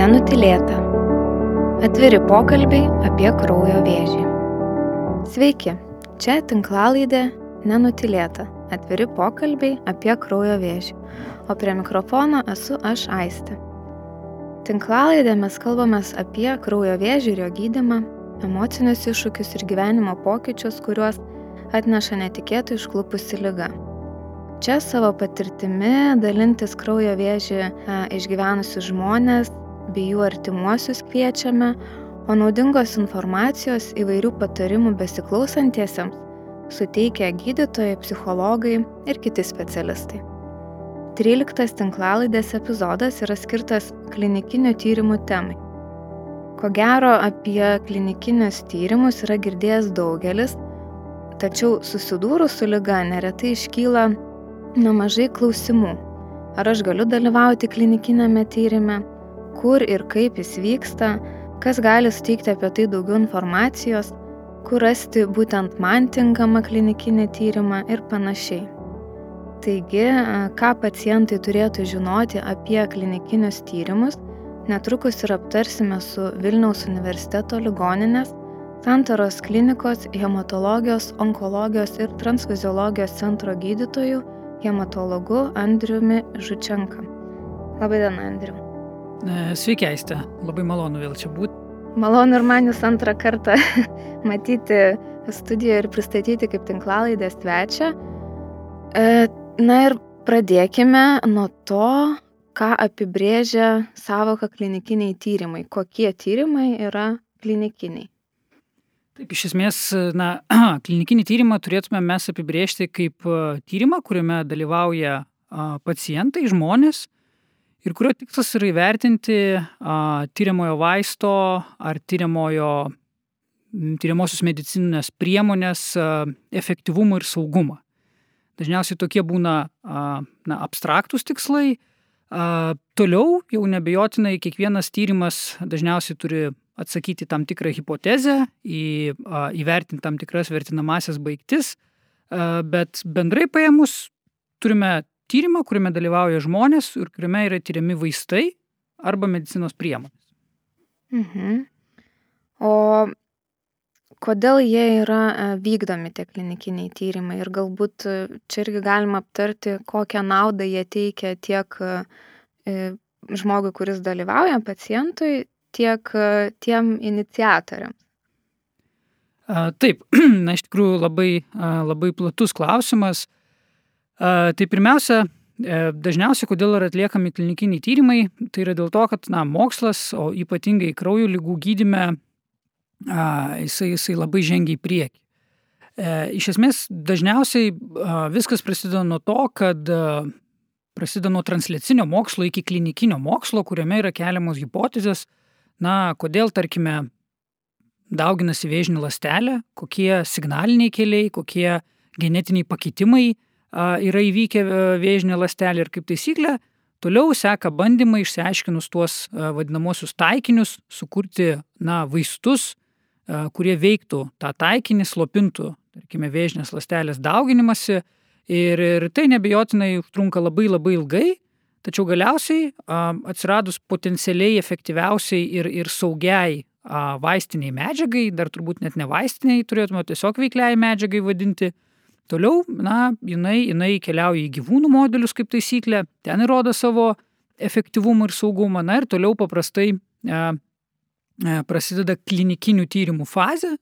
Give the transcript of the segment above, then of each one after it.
Nenutilėta. Atviri pokalbiai apie kraujo vėžį. Sveiki, čia tinklalaidė Nenutilėta. Atviri pokalbiai apie kraujo vėžį. O prie mikrofono esu aš Aistė. Tinklalaidė mes kalbame apie kraujo vėžį ir jo gydimą, emocinius iššūkius ir gyvenimo pokyčius, kuriuos atneša netikėtai išklupusi lyga. Čia savo patirtimi dalintis kraujo vėžį išgyvenusius žmonės bei jų artimuosius kviečiame, o naudingos informacijos įvairių patarimų besiklausantiesiems suteikia gydytojai, psichologai ir kiti specialistai. 13 tinklalaidės epizodas yra skirtas klinikinių tyrimų temai. Ko gero apie klinikinius tyrimus yra girdėjęs daugelis, tačiau susidūrus su lyga neretai iškyla nemažai klausimų. Ar aš galiu dalyvauti klinikinėme tyrimė, kur ir kaip jis vyksta, kas gali suteikti apie tai daugiau informacijos, kur rasti būtent man tinkamą klinikinį tyrimą ir panašiai. Taigi, ką pacientai turėtų žinoti apie klinikinius tyrimus, netrukus ir aptarsime su Vilniaus universiteto ligoninės, Santaros klinikos, hematologijos, onkologijos ir transfuziologijos centro gydytoju hematologu Andriumi Žučenka. Labadiena, Andriu. E, sveiki, Aiste. Labai malonu vėl čia būti. Malonu ir man jūs antrą kartą matyti studijoje ir pristatyti kaip tinklalaidės svečią. E, na ir pradėkime nuo to, ką apibrėžia savoka klinikiniai tyrimai. Kokie tyrimai yra klinikiniai? Taip, iš esmės, na, klinikinį tyrimą turėtume mes apibriežti kaip tyrimą, kuriame dalyvauja pacientai, žmonės ir kurio tikslas yra įvertinti tyriamojo vaisto ar tyriamojo, tyriamosios medicininės priemonės efektyvumą ir saugumą. Dažniausiai tokie būna na, abstraktus tikslai. Toliau jau nebejotinai kiekvienas tyrimas dažniausiai turi atsakyti tam tikrą hipotezę, į, įvertinti tam tikras vertinamasias baigtis, bet bendrai paėmus turime tyrimą, kuriame dalyvauja žmonės ir kuriame yra tyriami vaistai arba medicinos priemonės. Mhm. O kodėl jie yra vykdomi tie klinikiniai tyrimai ir galbūt čia irgi galima aptarti, kokią naudą jie teikia tiek žmogui, kuris dalyvauja, pacientui, tiek e, tiem iniciatoriams? Taip, na iš tikrųjų labai, labai platus klausimas. Tai pirmiausia, e, dažniausiai, kodėl yra atliekami klinikiniai tyrimai, tai yra dėl to, kad na, mokslas, o ypatingai kraujo lygų gydime, jisai, jisai labai žengia į priekį. E, iš esmės, dažniausiai viskas prasideda nuo to, kad prasideda nuo transliacinio mokslo iki klinikinio mokslo, kuriame yra keliamos hipotezės, na, kodėl, tarkime, dauginasi vėžinė lastelė, kokie signaliniai keliai, kokie genetiniai pakitimai a, yra įvykę e, vėžinė lastelė ir kaip taisyklė, toliau seka bandymai išsiaiškinus tuos a, vadinamosius taikinius, sukurti, na, vaistus, a, kurie veiktų tą taikinį, slopintų, tarkime, vėžinės lastelės dauginimasi ir, ir tai nebejotinai trunka labai labai ilgai Tačiau galiausiai atsiradus potencialiai efektyviausiai ir, ir saugiai vaistiniai medžiagai, dar turbūt net ne vaistiniai, turėtume tiesiog veikliai medžiagai vadinti, toliau, na, jinai, jinai keliauja į gyvūnų modelius kaip taisyklė, ten įrodo savo efektyvumą ir saugumą, na ir toliau paprastai e, prasideda klinikinių tyrimų fazė,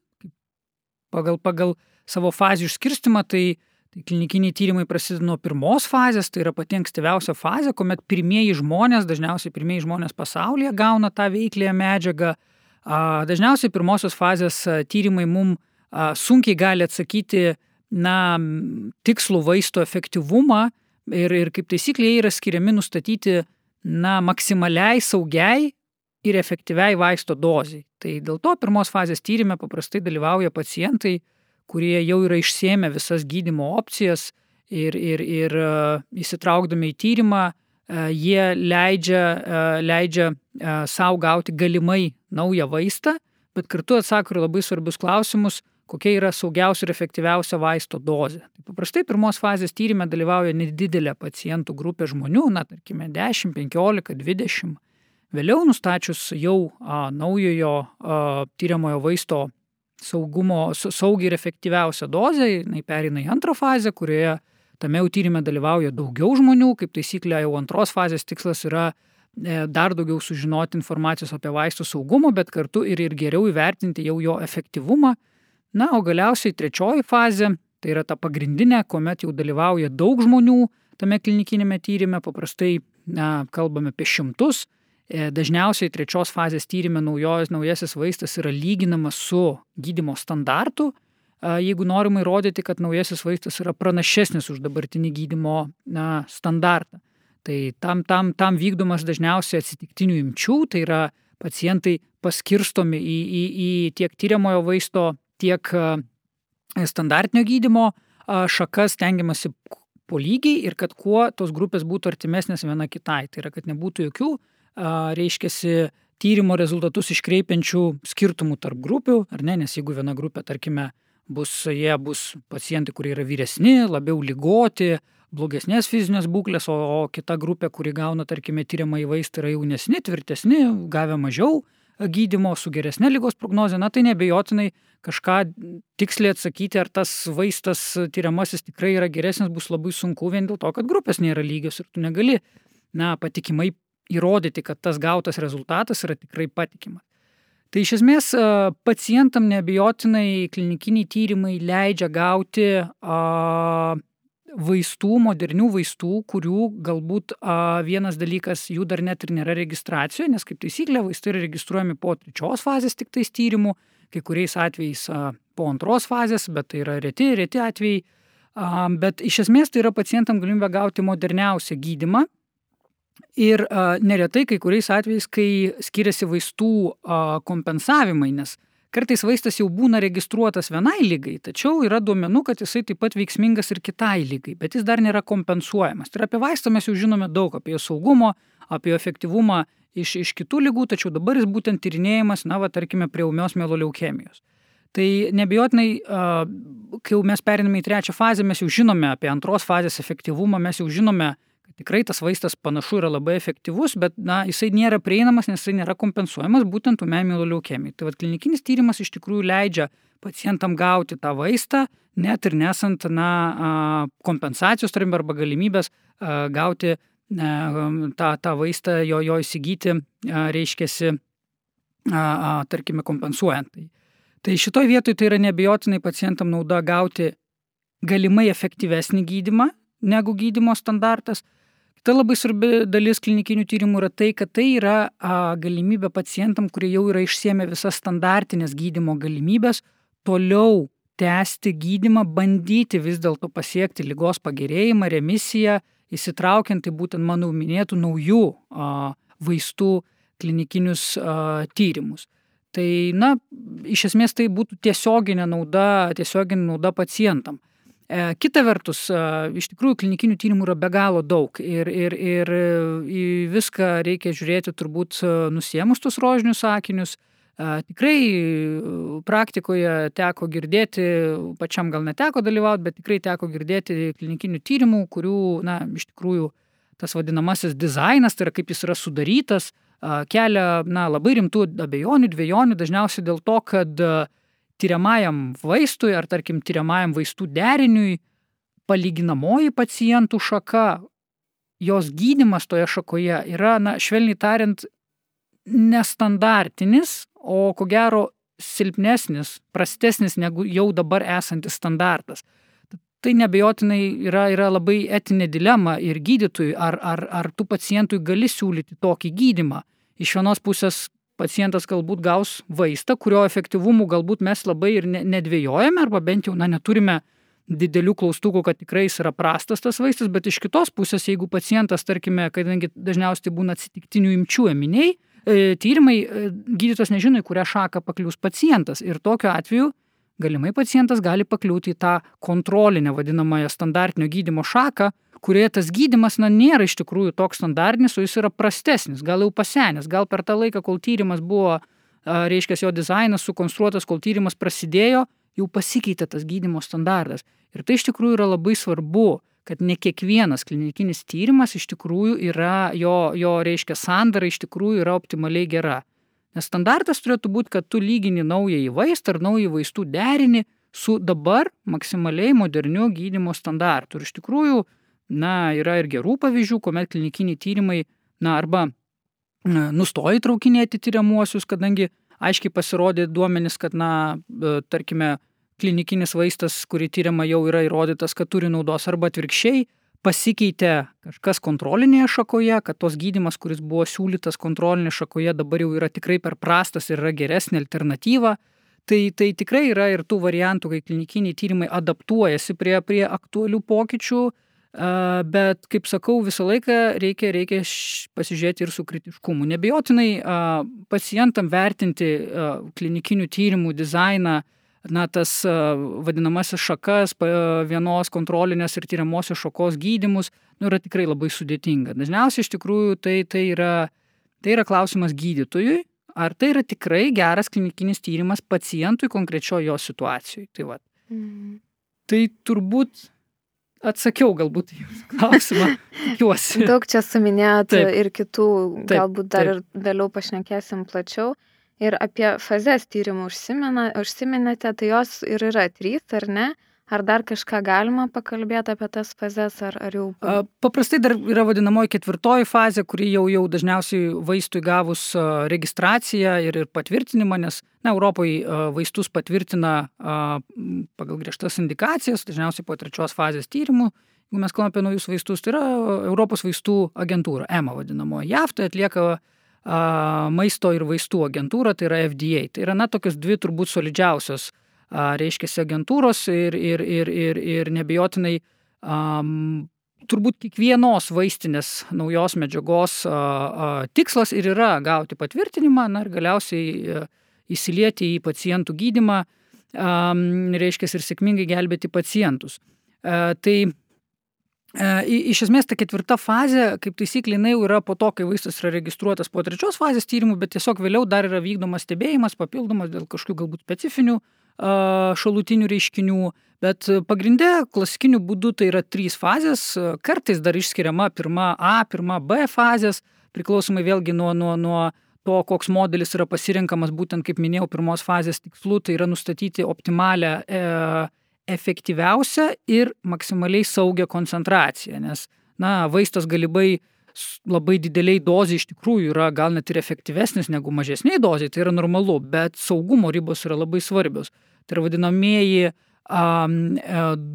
pagal, pagal savo fazių išskirstimą, tai Tai klinikiniai tyrimai prasideda nuo pirmos fazės, tai yra pati ankstyviausia fazė, kuomet pirmieji žmonės, dažniausiai pirmieji žmonės pasaulyje gauna tą veiklėją medžiagą. Dažniausiai pirmosios fazės tyrimai mums sunkiai gali atsakyti na, tikslų vaisto efektyvumą ir, ir kaip taisyklė jie yra skiriami nustatyti na, maksimaliai saugiai ir efektyviai vaisto dozai. Tai dėl to pirmos fazės tyrimė paprastai dalyvauja pacientai, kurie jau yra išsėmę visas gydymo opcijas ir, ir, ir e, įsitraukdami į tyrimą, e, jie leidžia, e, leidžia savo gauti galimai naują vaistą, bet kartu atsako ir labai svarbius klausimus, kokia yra saugiausia ir efektyviausia vaisto dozė. Tai paprastai pirmos fazės tyrimė dalyvauja nedidelė pacientų grupė žmonių, na, tarkime, 10, 15, 20. Vėliau nustačius jau a, naujojo a, tyriamojo vaisto saugumo, saugiai ir efektyviausią dozę, jinai perina į antrą fazę, kurioje tame jau tyrimė dalyvauja daugiau žmonių, kaip taisyklė jau antros fazės tikslas yra e, dar daugiau sužinoti informacijos apie vaistų saugumą, bet kartu ir, ir geriau įvertinti jau jo efektyvumą. Na, o galiausiai trečioji fazė, tai yra ta pagrindinė, kuomet jau dalyvauja daug žmonių tame klinikinėme tyrimė, paprastai na, kalbame apie šimtus, E, dažniausiai trečios fazės tyrimė naujojas, naujasis vaistas yra lyginamas su gydimo standartu, jeigu norima įrodyti, kad naujasis vaistas yra pranašesnis už dabartinį gydimo na, standartą. Tai tam, tam, tam vykdomas dažniausiai atsitiktinių imčių, tai yra pacientai paskirstomi į, į, į tiek tyriamojo vaisto, tiek standartinio gydimo šakas, tengiamasi po lygiai ir kad kuo tos grupės būtų artimesnės viena kitai. Tai yra, kad nebūtų jokių reiškiasi tyrimo rezultatus iškreipiančių skirtumų tarp grupių, ar ne, nes jeigu viena grupė, tarkime, bus, jie bus pacientai, kurie yra vyresni, labiau lygoti, blogesnės fizinės būklės, o, o kita grupė, kuri gauna, tarkime, tyriamą į vaistą, yra jaunesni, tvirtesni, gavę mažiau gydimo su geresnė lygos prognozė, na tai nebejotinai kažką tiksliai atsakyti, ar tas vaistas tyriamasis tikrai yra geresnis, bus labai sunku vien dėl to, kad grupės nėra lygios ir tu negali, na, patikimai įrodyti, kad tas gautas rezultatas yra tikrai patikimas. Tai iš esmės pacientam neabejotinai klinikiniai tyrimai leidžia gauti vaistų, modernių vaistų, kurių galbūt vienas dalykas jų dar net ir nėra registracijoje, nes kaip taisyklė vaistai yra registruojami po trečios fazės tik tais tyrimų, kai kuriais atvejais po antros fazės, bet tai yra reti, reti atvejai. Bet iš esmės tai yra pacientam galimybė gauti moderniausią gydimą Ir a, neretai kai kuriais atvejais, kai skiriasi vaistų a, kompensavimai, nes kartais vaistas jau būna registruotas vienai lygai, tačiau yra duomenų, kad jisai taip pat veiksmingas ir kitai lygai, bet jis dar nėra kompensuojamas. Tai apie vaistą mes jau žinome daug, apie jo saugumo, apie jo efektyvumą iš, iš kitų lygų, tačiau dabar jis būtent tyrinėjimas, na, va, tarkime, prie umios mieloleukemijos. Tai nebejotinai, kai jau mes periname į trečią fazę, mes jau žinome apie antros fazės efektyvumą, mes jau žinome, tikrai tas vaistas panašu yra labai efektyvus, bet na, jisai nėra prieinamas, nes jisai nėra kompensuojamas būtent umemilo leukemijai. Tai vad klinikinis tyrimas iš tikrųjų leidžia pacientam gauti tą vaistą, net ir nesant na, kompensacijos turim arba galimybės gauti tą, tą vaistą, jo, jo įsigyti, reiškiasi, tarkime, kompensuojant. Tai, tai šitoj vietoj tai yra nebejotinai pacientam nauda gauti galimai efektyvesnį gydimą negu gydimo standartas, Kita labai svarbi dalis klinikinių tyrimų yra tai, kad tai yra a, galimybė pacientam, kurie jau yra išsiemę visas standartinės gydimo galimybės, toliau tęsti gydimą, bandyti vis dėlto pasiekti lygos pagerėjimą, remisiją, įsitraukiant į būtent mano minėtų naujų a, vaistų klinikinius a, tyrimus. Tai, na, iš esmės tai būtų tiesioginė nauda, tiesioginė nauda pacientam. E, kita vertus, e, iš tikrųjų klinikinių tyrimų yra be galo daug ir, ir, ir e, į viską reikia žiūrėti turbūt nusiemus tus rožinius sakinius. Tikrai praktikoje teko girdėti, pačiam gal neteko dalyvauti, bet tikrai teko girdėti klinikinių tyrimų, kurių, na, iš tikrųjų tas vadinamasis dizainas, tai yra kaip jis yra sudarytas, kelia, na, labai rimtų abejonių, dviejonių, dažniausiai dėl to, kad uh, tyriamajam vaistui ar tarkim tyriamajam vaistų deriniui palyginamoji pacientų šaka, jos gydimas toje šakoje yra, na, švelniai tariant, nestandartinis, o ko gero silpnesnis, prastesnis negu jau dabar esantis standartas. Tai nebejotinai yra, yra labai etinė dilema ir gydytojui, ar, ar, ar tu pacientui gali siūlyti tokį gydimą. Iš vienos pusės pacientas galbūt gaus vaistą, kurio efektyvumu galbūt mes labai ir nedvėjojame, arba bent jau na, neturime didelių klaustukų, kad tikrai jis yra prastas tas vaistas, bet iš kitos pusės, jeigu pacientas, tarkime, kadangi dažniausiai būna atsitiktinių imčių eminiai, e, tyrimai, e, gydytojas nežino, į kurią šaką paklius pacientas. Ir tokiu atveju galimai pacientas gali pakliūti į tą kontrolinę vadinamąją standartinio gydimo šaką, kurioje tas gydimas na, nėra iš tikrųjų toks standartinis, o jis yra prastesnis, gal jau pasenęs, gal per tą laiką, kol tyrimas buvo, reiškia, jo dizainas sukonstruotas, kol tyrimas prasidėjo, jau pasikeitė tas gydimo standartas. Ir tai iš tikrųjų yra labai svarbu, kad ne kiekvienas klinikinis tyrimas iš tikrųjų yra, jo, jo reiškia sandara iš tikrųjų yra optimaliai gera. Nes standartas turėtų būti, kad tu lygini naująjį vaistą ar naują vaistų derinį su dabar maksimaliai moderniu gydimo standartu. Ir iš tikrųjų, na, yra ir gerų pavyzdžių, kuomet klinikiniai tyrimai, na, arba nustoja įtraukinėti tyriamuosius, kadangi aiškiai pasirodė duomenys, kad, na, e, tarkime, klinikinis vaistas, kurį tyriama jau yra įrodytas, kad turi naudos arba atvirkščiai, pasikeitė kažkas kontrolinėje šakoje, kad tos gydimas, kuris buvo siūlytas kontrolinėje šakoje, dabar jau yra tikrai per prastas ir yra geresnė alternatyva. Tai, tai tikrai yra ir tų variantų, kai klinikiniai tyrimai adaptuojasi prie, prie aktualių pokyčių, bet, kaip sakau, visą laiką reikia, reikia pasižiūrėti ir su kritiškumu. Nebejotinai pacientam vertinti klinikinių tyrimų dizainą, na, tas vadinamasis šakas, vienos kontrolinės ir tyriamosios šakos gydimus, nu, yra tikrai labai sudėtinga. Dažniausiai iš tikrųjų tai, tai, yra, tai yra klausimas gydytojui, ar tai yra tikrai geras klinikinis tyrimas pacientui konkrečiojo jo situacijai. Tai, va. mm. tai turbūt atsakiau galbūt jūsų klausimą, tikiuosi. Daug čia suminėjot taip, ir kitų, taip, galbūt dar taip. ir vėliau pašnekėsim plačiau. Ir apie fazes tyrimų užsiminėte, tai jos ir yra trys, ar ne? Ar dar kažką galima pakalbėti apie tas fazes, ar, ar jau? Paprastai dar yra vadinamoji ketvirtoji fazė, kuri jau, jau dažniausiai vaistui gavus registraciją ir, ir patvirtinimą, nes na, Europoje vaistus patvirtina pagal griežtas indikacijas, dažniausiai po trečios fazės tyrimų. Jeigu mes kalbame apie naujus vaistus, tai yra Europos vaistų agentūra, EMA vadinamoji. JAV tai atlieka maisto ir vaistų agentūra, tai yra FDA. Tai yra, na, tokios dvi turbūt solidžiausios, reiškia, agentūros ir, ir, ir, ir, ir nebejotinai um, turbūt kiekvienos vaistinės naujos medžiagos a, a, tikslas ir yra gauti patvirtinimą, na ir galiausiai a, įsilieti į pacientų gydimą, a, reiškia, ir sėkmingai gelbėti pacientus. A, tai E, iš esmės ta ketvirta fazė, kaip taisyklė, jinai jau yra po to, kai vaistas yra registruotas po trečios fazės tyrimų, bet tiesiog vėliau dar yra vykdomas stebėjimas, papildomas dėl kažkokių galbūt specifinių šalutinių reiškinių, bet pagrindė klasikiniu būdu tai yra trys fazės, kartais dar išskiriama pirma A, pirma B fazės, priklausomai vėlgi nuo, nuo, nuo to, koks modelis yra pasirinkamas, būtent kaip minėjau, pirmos fazės tikslu, tai yra nustatyti optimalią e, efektyviausią ir maksimaliai saugią koncentraciją, nes, na, vaistas galibai labai dideliai dozė iš tikrųjų yra gal net ir efektyvesnis negu mažesniai dozė, tai yra normalu, bet saugumo ribos yra labai svarbios. Tai yra vadinamieji um,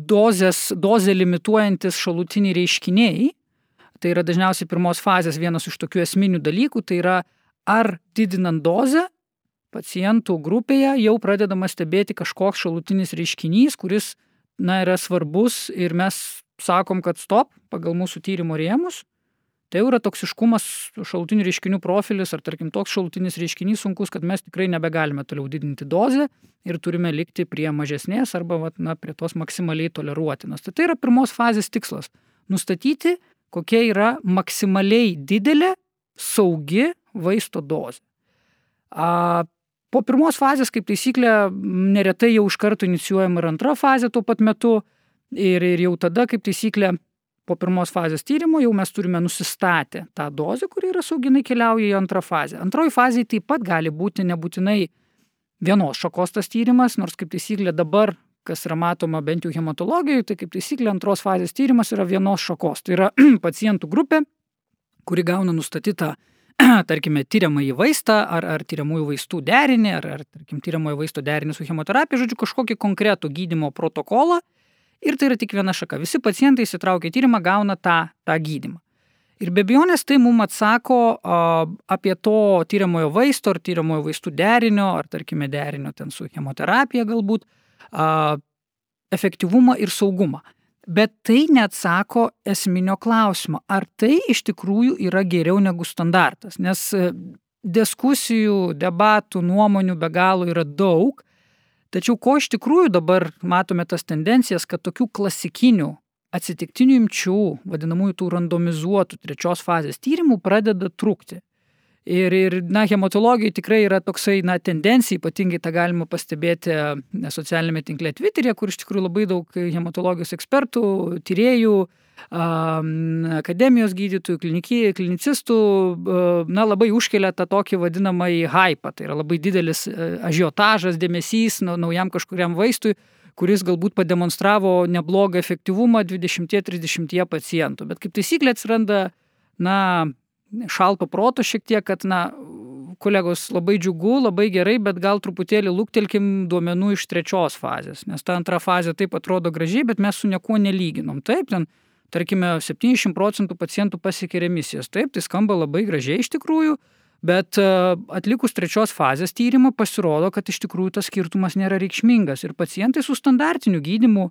dozės, dozę limituojantis šalutiniai reiškiniai. Tai yra dažniausiai pirmos fazės vienas iš tokių esminių dalykų, tai yra ar didinant dozę pacientų grupėje jau pradedama stebėti kažkoks šalutinis reiškinys, kuris na, yra svarbus ir mes sakom, kad stop pagal mūsų tyrimo rėmus. Tai jau yra toksiškumas šalutinių reiškinių profilis ar tarkim toks šalutinis reiškinys sunkus, kad mes tikrai nebegalime toliau didinti dozę ir turime likti prie mažesnės arba vat, na, prie tos maksimaliai toleruotinos. Tai tai yra pirmos fazės tikslas - nustatyti, kokia yra maksimaliai didelė saugi vaisto dozė. A, Po pirmos fazės, kaip taisyklė, neretai jau iš karto inicijuojama ir antra fazė tuo pat metu. Ir, ir jau tada, kaip taisyklė, po pirmos fazės tyrimo jau mes turime nusistatę tą dozę, kuri yra sauginai keliauja į antrą fazę. Antroji fazė taip pat gali būti nebūtinai vienos šakos tas tyrimas, nors kaip taisyklė dabar, kas yra matoma bent jau hematologijoje, tai kaip taisyklė antros fazės tyrimas yra vienos šakos. Tai yra pacientų grupė, kuri gauna nustatytą tarkime, tyriamąjį vaistą ar, ar tyriamųjų vaistų derinį, ar, ar tarkim, tyriamųjų vaistų derinį su chemoterapija, žodžiu, kažkokį konkretų gydimo protokolą. Ir tai yra tik viena šaka. Visi pacientai įsitraukia į tyrimą, gauna tą, tą gydimą. Ir be abejonės tai mums atsako a, apie to tyriamojo vaisto ar tyriamojo vaistų derinio, ar tarkime derinio ten su chemoterapija galbūt, a, efektyvumą ir saugumą bet tai neatsako esminio klausimo, ar tai iš tikrųjų yra geriau negu standartas, nes e, diskusijų, debatų, nuomonių be galo yra daug, tačiau ko iš tikrųjų dabar matome tas tendencijas, kad tokių klasikinių atsitiktinių imčių, vadinamųjų tų randomizuotų trečios fazės tyrimų pradeda trūkti. Ir, ir na, hematologijai tikrai yra toksai, na, tendencija, ypatingai tą galima pastebėti socialinėme tinkle Twitter'e, kur iš tikrųjų labai daug hematologijos ekspertų, tyriejų, akademijos gydytojų, klinicistų, na, labai užkelia tą tokį vadinamąjį hypą. Tai yra labai didelis ažiotažas, dėmesys naujam kažkuriam vaistui kuris galbūt pademonstravo neblogą efektyvumą 20-30 pacientų. Bet kaip taisyklė atsiranda, na, šalto proto šiek tiek, kad, na, kolegos, labai džiugu, labai gerai, bet gal truputėlį lūktelkim duomenų iš trečios fazės, nes ta antra fazė taip atrodo gražiai, bet mes su niekuo nelyginom. Taip, ten, tarkime, 70 procentų pacientų pasiekė remisijas. Taip, tai skamba labai gražiai iš tikrųjų, Bet e, atlikus trečios fazės tyrimą pasirodo, kad iš tikrųjų tas skirtumas nėra reikšmingas ir pacientai su standartiniu gydimu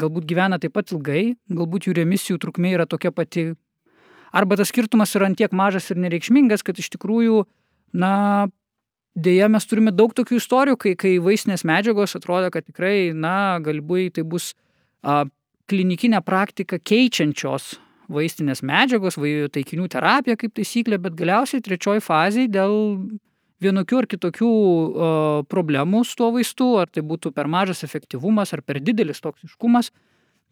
galbūt gyvena taip pat ilgai, galbūt jų remisijų trukmė yra tokia pati. Arba tas skirtumas yra antiek mažas ir nereikšmingas, kad iš tikrųjų, na, dėja mes turime daug tokių istorijų, kai, kai vaistinės medžiagos atrodo, kad tikrai, na, galbūt tai bus a, klinikinę praktiką keičiančios vaistinės medžiagos, taikinių terapija kaip taisyklė, bet galiausiai trečioji fazė dėl vienokių ar kitokių problemų su tuo vaistu, ar tai būtų per mažas efektyvumas, ar per didelis toksiškumas,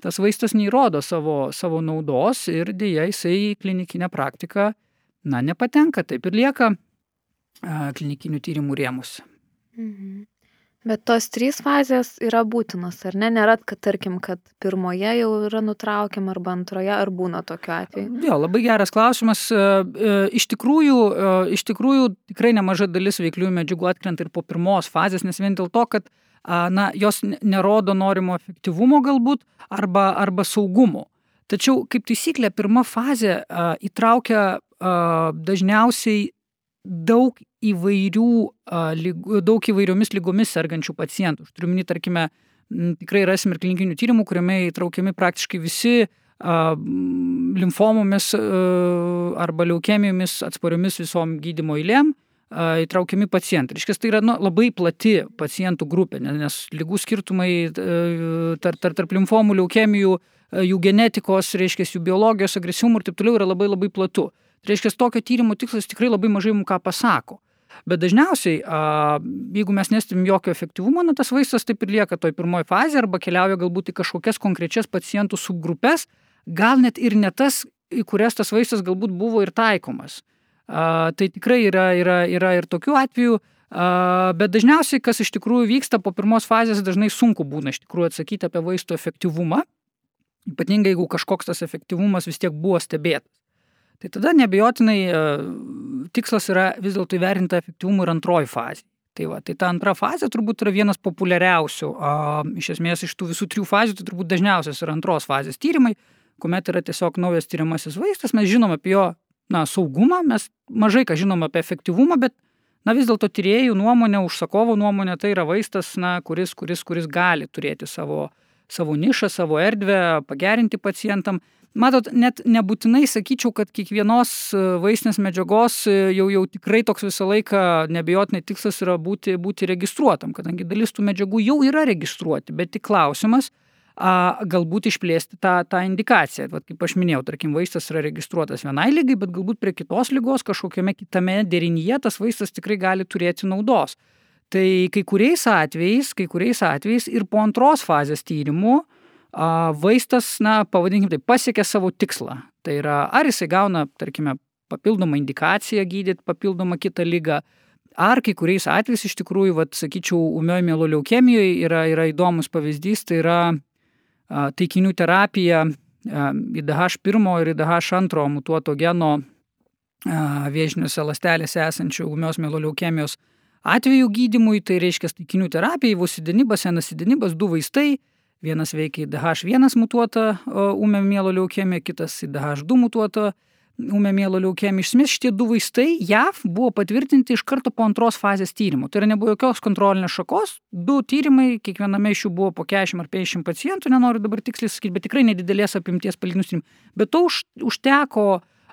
tas vaistas neįrodo savo, savo naudos ir dėja jisai į klinikinę praktiką, na, nepatenka, taip ir lieka klinikinių tyrimų rėmus. Mhm. Bet tos trys fazės yra būtinos, ar ne? Nėra, kad tarkim, kad pirmoje jau yra nutraukiama arba antroje, ar būna tokiu atveju? Jo, labai geras klausimas. E, e, iš tikrųjų, e, iš tikrųjų tikrai nemaža dalis veikliųjų medžiagų atkrenta ir po pirmos fazės, nes vien dėl to, kad na, jos nerodo norimo efektyvumo galbūt arba, arba saugumo. Tačiau, kaip taisyklė, pirma fazė įtraukia dažniausiai daug įvairių, daug įvairiomis lygomis sergančių pacientų. Aš turiu minį, tarkime, tikrai rasim ir klinikinių tyrimų, kuriame įtraukiami praktiškai visi limfomomis arba leukemijomis atspariomis visom gydymo eilėm įtraukiami pacientai. Reiškia, tai yra nu, labai plati pacientų grupė, nes lygų skirtumai tarp, tarp, tarp limfomų, leukemijų, jų genetikos, reiškia, jų biologijos, agresyvumų ir taip toliau yra labai labai platu. Tai reiškia, tokio tyrimo tikslas tikrai labai mažai mums ką pasako. Bet dažniausiai, jeigu mes nestebim jokio efektyvumo, na, tas vaistas taip ir lieka toj pirmoji fazė arba keliauja galbūt į kažkokias konkrečias pacientų subgrupės, gal net ir ne tas, į kurias tas vaistas galbūt buvo ir taikomas. Tai tikrai yra, yra, yra ir tokių atvejų, bet dažniausiai, kas iš tikrųjų vyksta po pirmos fazės, dažnai sunku būna iš tikrųjų atsakyti apie vaisto efektyvumą, ypatingai jeigu kažkoks tas efektyvumas vis tiek buvo stebėtas. Tai tada nebejotinai e, tikslas yra vis dėlto įvertinti efektyvumą ir antroji fazė. Tai, va, tai ta antra fazė turbūt yra vienas populiariausių. O, iš esmės iš tų visų trijų fazių tai turbūt dažniausias yra antros fazės tyrimai, kuomet yra tiesiog naujas tyriamasis vaistas, mes žinom apie jo na, saugumą, mes mažai ką žinom apie efektyvumą, bet na, vis dėlto tyriejų nuomonė, užsakovo nuomonė tai yra vaistas, na, kuris, kuris, kuris gali turėti savo, savo nišą, savo erdvę, pagerinti pacientam. Matot, net nebūtinai sakyčiau, kad kiekvienos e, vaistinės medžiagos e, jau, jau tikrai toks visą laiką nebejotinai tikslas yra būti, būti registruotam, kadangi dalis tų medžiagų jau yra registruoti, bet tik klausimas, a, galbūt išplėsti tą, tą indikaciją. Vat, kaip aš minėjau, tarkim, vaistas yra registruotas vienai lygai, bet galbūt prie kitos lygos kažkokiame kitame derinyje tas vaistas tikrai gali turėti naudos. Tai kai kuriais atvejais, kai kuriais atvejais ir po antros fazės tyrimų, vaistas, na, pavadinkim tai, pasiekia savo tikslą. Tai yra, ar jisai gauna, tarkime, papildomą indikaciją gydyti papildomą kitą lygą, ar kai kuriais atvejais iš tikrųjų, vat, sakyčiau, umiojo mieloliaukemijoje yra, yra įdomus pavyzdys, tai yra a, taikinių terapija IDH1 ir IDH2 mutuoto geno a, vėžiniuose lastelėse esančių umios mieloliaukemijos atveju gydimui, tai reiškia taikinių terapija, įvusidinibas, enasidinibas, du vaistai, Vienas veikia į DH1 mutuotą ūmę mielo leukemiją, kitas į DH2 mutuotą ūmę mielo leukemiją. Iš esmės šitie du vaistai JAV buvo patvirtinti iš karto po antros fazės tyrimų. Tai yra nebuvo jokios kontrolinės šakos, du tyrimai, kiekviename iš jų buvo po 40 ar 50 pacientų, nenoriu dabar tiksliai sakyti, bet tikrai nedidelės apimties palyginus tyrimų. Bet to už, užteko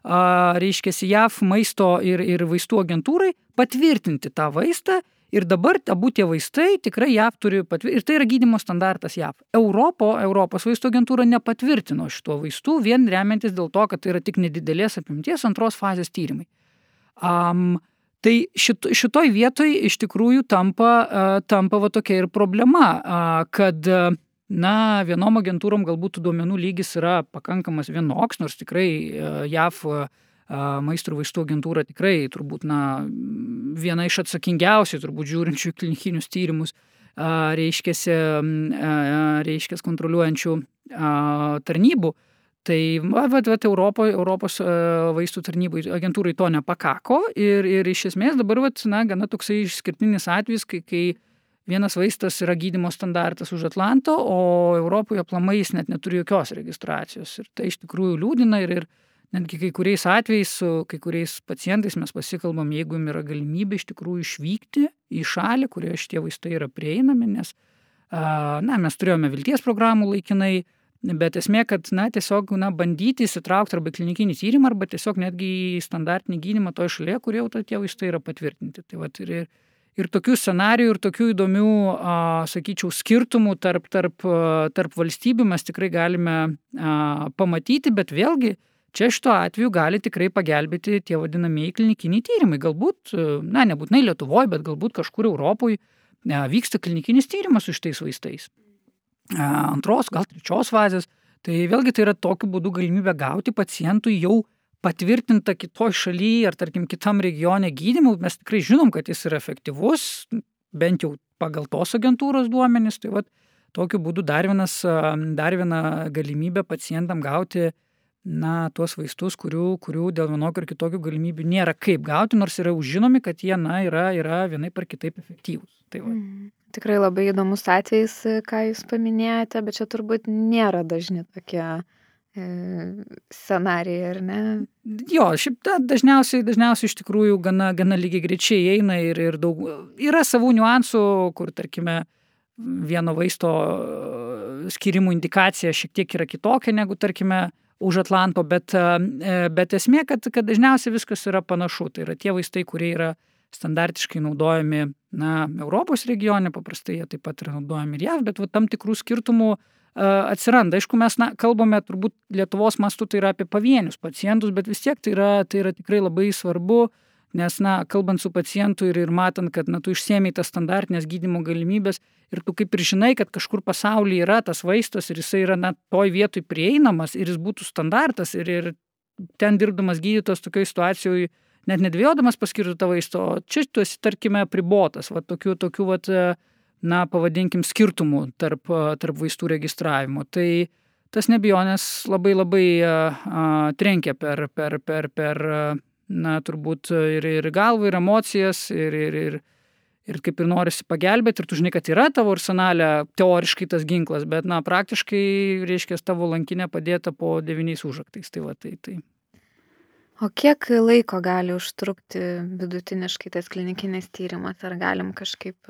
reiškia, JAV maisto ir, ir vaistų agentūrai patvirtinti tą vaistą Ir dabar abu tie vaistai tikrai JAV turi patvirtinti. Ir tai yra gydimo standartas JAV. Europo, Europos vaistų agentūra nepatvirtino šito vaistų vien remiantis dėl to, kad tai yra tik nedidelės apimties antros fazės tyrimai. Um, tai šit, šitoj vietoj iš tikrųjų tampa, tampa va tokia ir problema, kad na, vienom agentūrom galbūt duomenų lygis yra pakankamas vienoks, nors tikrai JAV maisto ir vaistų agentūra tikrai turbūt na, viena iš atsakingiausių, turbūt žiūrinčių klinikinius tyrimus, reiškia, reiškia kontroliuojančių tarnybų. Tai va, va, va, Europo, Europos vaistų tarnybai agentūrai to nepakako ir, ir iš esmės dabar va, na, gana toksai išskirtinis atvejis, kai, kai vienas vaistas yra gydimo standartas už Atlanto, o Europoje aplamai jis net neturi jokios registracijos. Ir tai iš tikrųjų liūdina ir, ir netgi kai kuriais atvejais su kai kuriais pacientais mes pasikalbam, jeigu jums yra galimybė iš tikrųjų išvykti į šalį, kurioje šitie vaistai yra prieinami, nes na, mes turėjome vilties programų laikinai, Bet esmė, kad na, tiesiog na, bandyti įsitraukti arba klinikinį tyrimą, arba tiesiog netgi į standartinį gydimą toje šalyje, kur jau tie vaistai yra patvirtinti. Tai vat, ir, ir tokių scenarijų, ir tokių įdomių, a, sakyčiau, skirtumų tarp, tarp, tarp valstybių mes tikrai galime a, pamatyti, bet vėlgi čia šituo atveju gali tikrai pagelbėti tie vadinamieji klinikiniai tyrimai. Galbūt, na, nebūtinai Lietuvoje, bet galbūt kažkur Europoje vyksta klinikinis tyrimas su šitais vaistais antros, gal trečios fazės. Tai vėlgi tai yra tokiu būdu galimybė gauti pacientui jau patvirtintą kitoj šalyje ar tarkim kitam regione gydymų. Mes tikrai žinom, kad jis yra efektyvus, bent jau pagal tos agentūros duomenys. Tai vat, tokiu būdu dar, vienas, dar viena galimybė pacientam gauti na, tuos vaistus, kurių, kurių dėl vienokių ar kitokių galimybių nėra kaip gauti, nors yra užžinomi, kad jie na, yra, yra vienai par kitaip efektyvūs. Tai va. mm. Tikrai labai įdomus atvejis, ką jūs paminėjote, bet čia turbūt nėra dažni tokie scenarijai, ar ne? Jo, šiaip da, dažniausiai, dažniausiai iš tikrųjų gana, gana lygiai greičiai eina ir, ir daug, yra savų niuansų, kur, tarkime, vieno vaisto skirimų indikacija šiek tiek yra kitokia negu, tarkime, už Atlanto, bet, e, bet esmė, kad, kad dažniausiai viskas yra panašu. Tai yra tie vaistai, kurie yra standartiškai naudojami na, Europos regione, paprastai jie taip pat yra naudojami ir JAV, bet va, tam tikrų skirtumų uh, atsiranda. Aišku, mes na, kalbame turbūt Lietuvos mastu tai yra apie pavienius pacientus, bet vis tiek tai yra, tai yra tikrai labai svarbu, nes, na, kalbant su pacientu ir, ir matant, kad, na, tu išsiemiai tas standartinės gydimo galimybės ir tu kaip ir žinai, kad kažkur pasaulyje yra tas vaistas ir jisai yra, na, toj vietoj prieinamas ir jis būtų standartas ir, ir ten dirbdamas gydytojas tokioje situacijoje net nedvėjodamas paskirtų tą vaistą, o čia tu esi, tarkime, pribotas, va, tokių, tokių va, na, pavadinkim, skirtumų tarp, tarp vaistų registravimo. Tai tas nebijonės labai labai trenkia per, per, per, per, na, turbūt ir, ir galvą, ir emocijas, ir, ir, ir, ir kaip ir norisi pagelbėti, ir tu žinai, kad yra tavo arsenalė teoriškai tas ginklas, bet, na, praktiškai, reiškia, tavo lankinė padėta po devyniais užaktais. Tai va, tai, tai O kiek laiko gali užtrukti vidutiniškai tas klinikinis tyrimas, ar galim kažkaip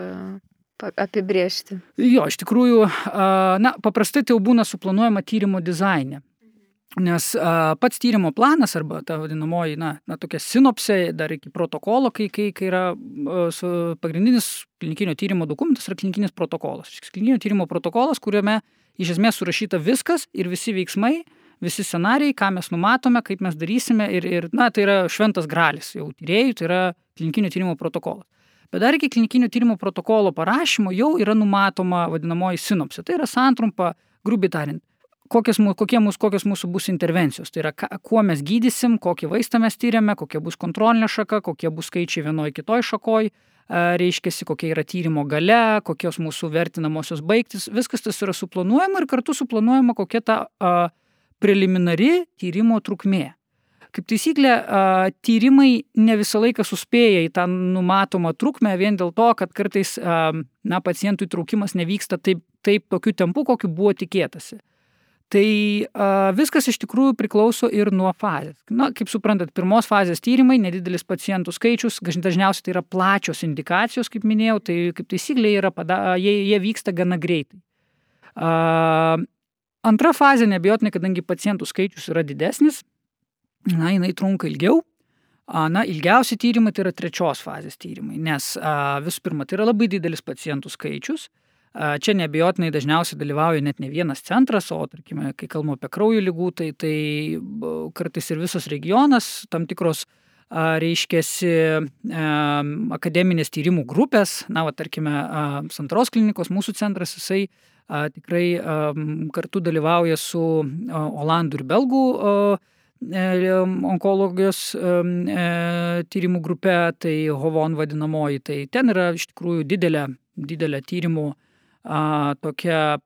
apibriežti? Jo, iš tikrųjų, na, paprastai tai jau būna suplanuojama tyrimo dizainė. Nes a, pats tyrimo planas arba ta vadinamoji, na, na tokia sinopsė dar iki protokolo, kai, kai, kai yra a, su, pagrindinis klinikinio tyrimo dokumentas yra klinikinis protokolas. Klinikinio tyrimo protokolas, kuriame iš esmės surašyta viskas ir visi veiksmai, visi scenarijai, ką mes numatome, kaip mes darysime ir, ir na, tai yra šventas gralis jau tyrėjų, tai yra klinikinio tyrimo protokolas. Bet dar iki klinikinio tyrimo protokolo parašymo jau yra numatoma vadinamoji sinopsė. Tai yra santrumpa, grubiai tariant, kokios, kokie mūsų, kokios mūsų bus intervencijos. Tai yra, ka, kuo mes gydysim, kokį vaistą mes tyriame, kokia bus kontrolinė šaka, kokie bus skaičiai vienoje kitoje šakoje, reiškia, kokia yra tyrimo gale, kokios mūsų vertinamosios baigtis. Viskas tas yra suplanuojama ir kartu suplanuojama, kokia ta a, preliminari tyrimo trukmė. Kaip taisyklė, tyrimai ne visą laiką suspėja į tą numatomą trukmę vien dėl to, kad kartais na, pacientų įtraukimas nevyksta taip, taip tokiu tempu, kokiu buvo tikėtasi. Tai a, viskas iš tikrųjų priklauso ir nuo fazės. Na, kaip suprantat, pirmos fazės tyrimai, nedidelis pacientų skaičius, dažniausiai tai yra plačios indikacijos, kaip minėjau, tai kaip taisyklė yra, pada, jie, jie vyksta gana greitai. A, Antra fazė, nebijotinai, kadangi pacientų skaičius yra didesnis, na, jinai trunka ilgiau. Na, ilgiausi tyrimai tai yra trečios fazės tyrimai, nes visų pirma, tai yra labai didelis pacientų skaičius. Čia nebijotinai dažniausiai dalyvauja net ne vienas centras, o, tarkime, kai kalbame apie kraujo lygų, tai, tai kartais ir visas regionas, tam tikros reiškiasi akademinės tyrimų grupės, na, va, tarkime, Santros klinikos, mūsų centras, jisai tikrai kartu dalyvauja su Olandų ir Belgų onkologijos tyrimų grupe, tai HOVON vadinamoji, tai ten yra iš tikrųjų didelė, didelė tyrimų tokia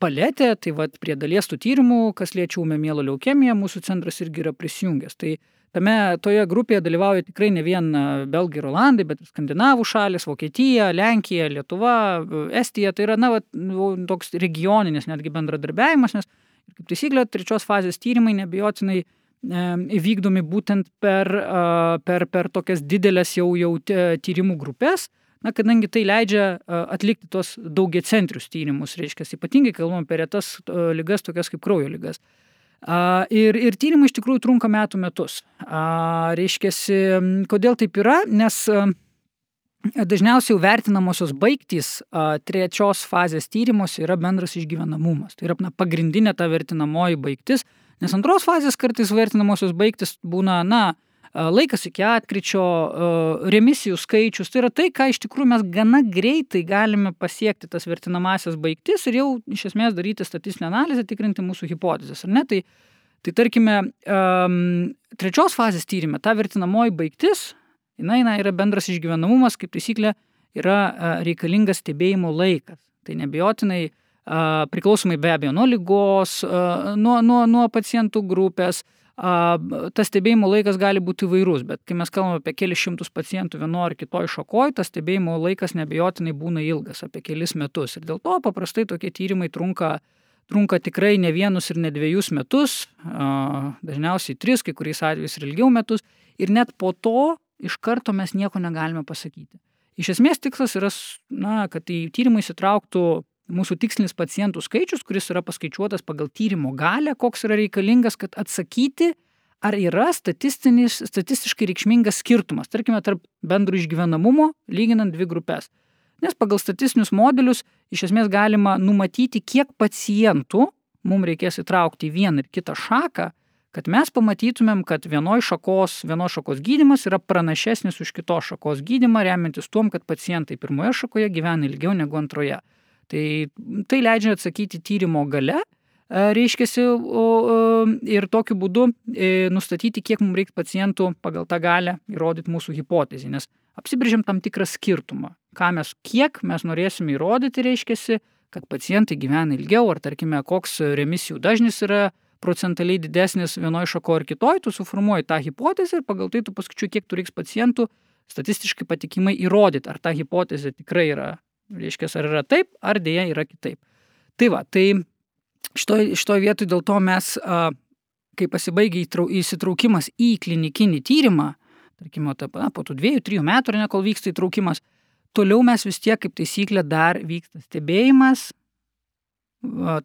paletė, tai vad prie dalies tų tyrimų, kas liečia ūmę mielą leukemiją, mūsų centras irgi yra prisijungęs. Tai Tame toje grupėje dalyvauja tikrai ne vien belgai ir olandai, bet ir skandinavų šalis, Vokietija, Lenkija, Lietuva, Estija. Tai yra, na, va, toks regioninis netgi bendradarbiavimas, nes, kaip taisyklė, trečios fazės tyrimai nebejotinai įvykdomi būtent per, per, per tokias didelės jau, jau tyrimų grupės, na, kadangi tai leidžia atlikti tos daugiacentrius tyrimus, reiškia, ypatingai kalbam apie retas lygas, tokias kaip kraujo lygas. Ir, ir tyrimai iš tikrųjų trunka metų metus. Reiškiasi, kodėl taip yra? Nes dažniausiai vertinamosios baigtys trečios fazės tyrimuose yra bendras išgyvenamumas. Tai yra na, pagrindinė ta vertinamoji baigtis, nes antros fazės kartais vertinamosios baigtis būna, na, laikas iki atkričio, remisijų skaičius, tai yra tai, ką iš tikrųjų mes gana greitai galime pasiekti tas vertinamasias baigtis ir jau iš esmės daryti statistinę analizę, tikrinti mūsų hipotezės, ar ne? Tai, tai tarkime, trečios fazės tyrimė, ta vertinamoji baigtis, jinai na, yra bendras išgyvenamumas, kaip taisyklė, yra reikalingas stebėjimo laikas. Tai nebejotinai priklausomai be abejo nuo lygos, nuo, nuo, nuo pacientų grupės, tas stebėjimo laikas gali būti įvairus, bet kai mes kalbame apie kelius šimtus pacientų vieno ar kitoj šakoj, tas stebėjimo laikas nebejotinai būna ilgas, apie kelis metus. Ir dėl to paprastai tokie tyrimai trunka, trunka tikrai ne vienus ir ne dviejus metus, dažniausiai tris, kai kuriais atvejais ir ilgiau metus. Ir net po to iš karto mes nieko negalime pasakyti. Iš esmės tikslas yra, na, kad į tyrimą įsitrauktų mūsų tikslinis pacientų skaičius, kuris yra paskaičiuotas pagal tyrimo galę, koks yra reikalingas, kad atsakyti, ar yra statistiškai reikšmingas skirtumas, tarkime, tarp bendro išgyvenamumo lyginant dvi grupės. Nes pagal statistinius modelius iš esmės galima numatyti, kiek pacientų mums reikės įtraukti į vieną ir kitą šaką, kad mes pamatytumėm, kad vienoj šakos, vienos šakos gydimas yra pranašesnis už kitos šakos gydimą, remiantis tuom, kad pacientai pirmoje šakoje gyvena ilgiau negu antroje. Tai tai leidžia atsakyti tyrimo gale, reiškia, ir tokiu būdu e, nustatyti, kiek mums reikia pacientų pagal tą galę įrodyti mūsų hipotezį, nes apsibrėžiam tam tikrą skirtumą, ką mes, kiek mes norėsime įrodyti, reiškia, kad pacientai gyvena ilgiau, ar tarkime, koks remisijų dažnis yra procentaliai didesnis vienoje šako ar kitoje, tu suformuoji tą hipotezę ir pagal tai tu paskaičiuoji, kiek tu reiks pacientų statistiškai patikimai įrodyti, ar ta hipotezė tikrai yra Reiškia, ar yra taip, ar dėja yra kitaip. Tai va, tai šitoje šitoj vietoje dėl to mes, kai pasibaigia įsitraukimas į klinikinį tyrimą, tarkime, na, po tų dviejų, trijų metų, ne, kol vyksta įtraukimas, toliau mes vis tiek, kaip taisyklė, dar vyksta stebėjimas,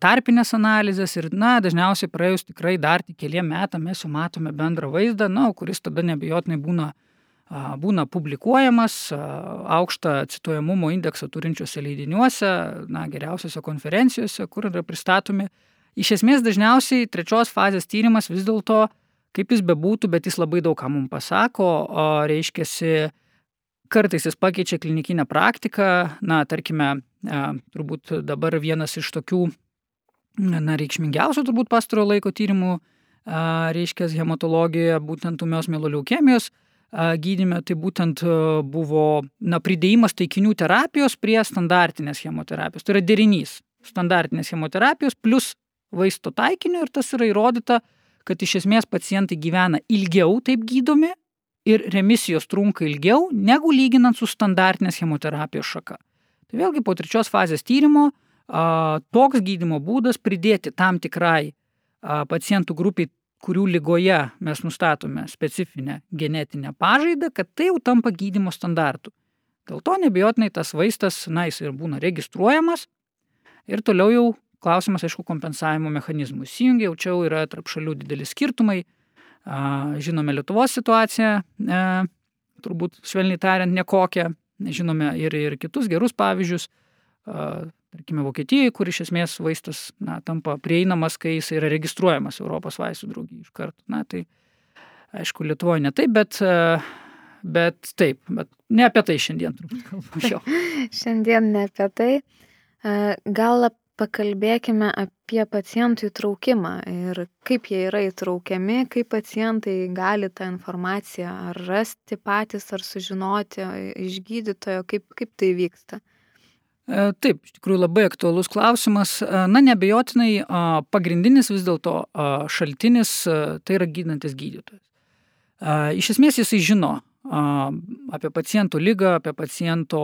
tarpinės analizės ir, na, dažniausiai praėjus tikrai dar tik keliam metam mes jau matome bendrą vaizdą, na, kuris tada nebejotinai būna būna publikuojamas aukštą cituojamumo indeksą turinčiuose leidiniuose, na, geriausiose konferencijose, kur yra pristatomi. Iš esmės dažniausiai trečios fazės tyrimas vis dėlto, kaip jis bebūtų, bet jis labai daug ką mums pasako, o reiškia, kartais jis pakeičia klinikinę praktiką, na, tarkime, turbūt dabar vienas iš tokių, na, reikšmingiausių turbūt pastarojo laiko tyrimų, reiškia, hematologijoje, būtent umios mieloliaukemijos, gydyme, tai būtent buvo na, pridėjimas taikinių terapijos prie standartinės chemoterapijos. Tai yra derinys standartinės chemoterapijos plus vaisto taikinio ir tas yra įrodyta, kad iš esmės pacientai gyvena ilgiau taip gydomi ir remisijos trunka ilgiau negu lyginant su standartinės chemoterapijos šaka. Tai vėlgi po trečios fazės tyrimo toks gydimo būdas pridėti tam tikrai pacientų grupiai kurių lygoje mes nustatome specifinę genetinę pažaidą, kad tai jau tampa gydimo standartu. Dėl to nebejotinai tas vaistas, na, jis ir būna registruojamas ir toliau jau klausimas, aišku, kompensavimo mechanizmų. Įsijungia, jau čia jau yra tarp šalių dideli skirtumai. Žinome Lietuvos situaciją, e, turbūt švelniai tariant, nekokią. Žinome ir, ir kitus gerus pavyzdžius tarkime, Vokietijai, kur iš esmės vaistas na, tampa prieinamas, kai jis yra registruojamas Europos vaistų draugijai iš karto. Na, tai aišku, Lietuvoje ne taip, bet, bet taip, bet ne apie tai šiandien turbūt kalbame. šiandien ne apie tai. Gal pakalbėkime apie pacientų įtraukimą ir kaip jie yra įtraukiami, kaip pacientai gali tą informaciją ar rasti patys, ar sužinoti iš gydytojo, kaip, kaip tai vyksta. E, taip, iš tikrųjų labai aktualus klausimas. E, na, nebejotinai pagrindinis vis dėlto šaltinis tai yra gydantis gydytojas. Iš esmės jisai žino, apie paciento lygą, apie paciento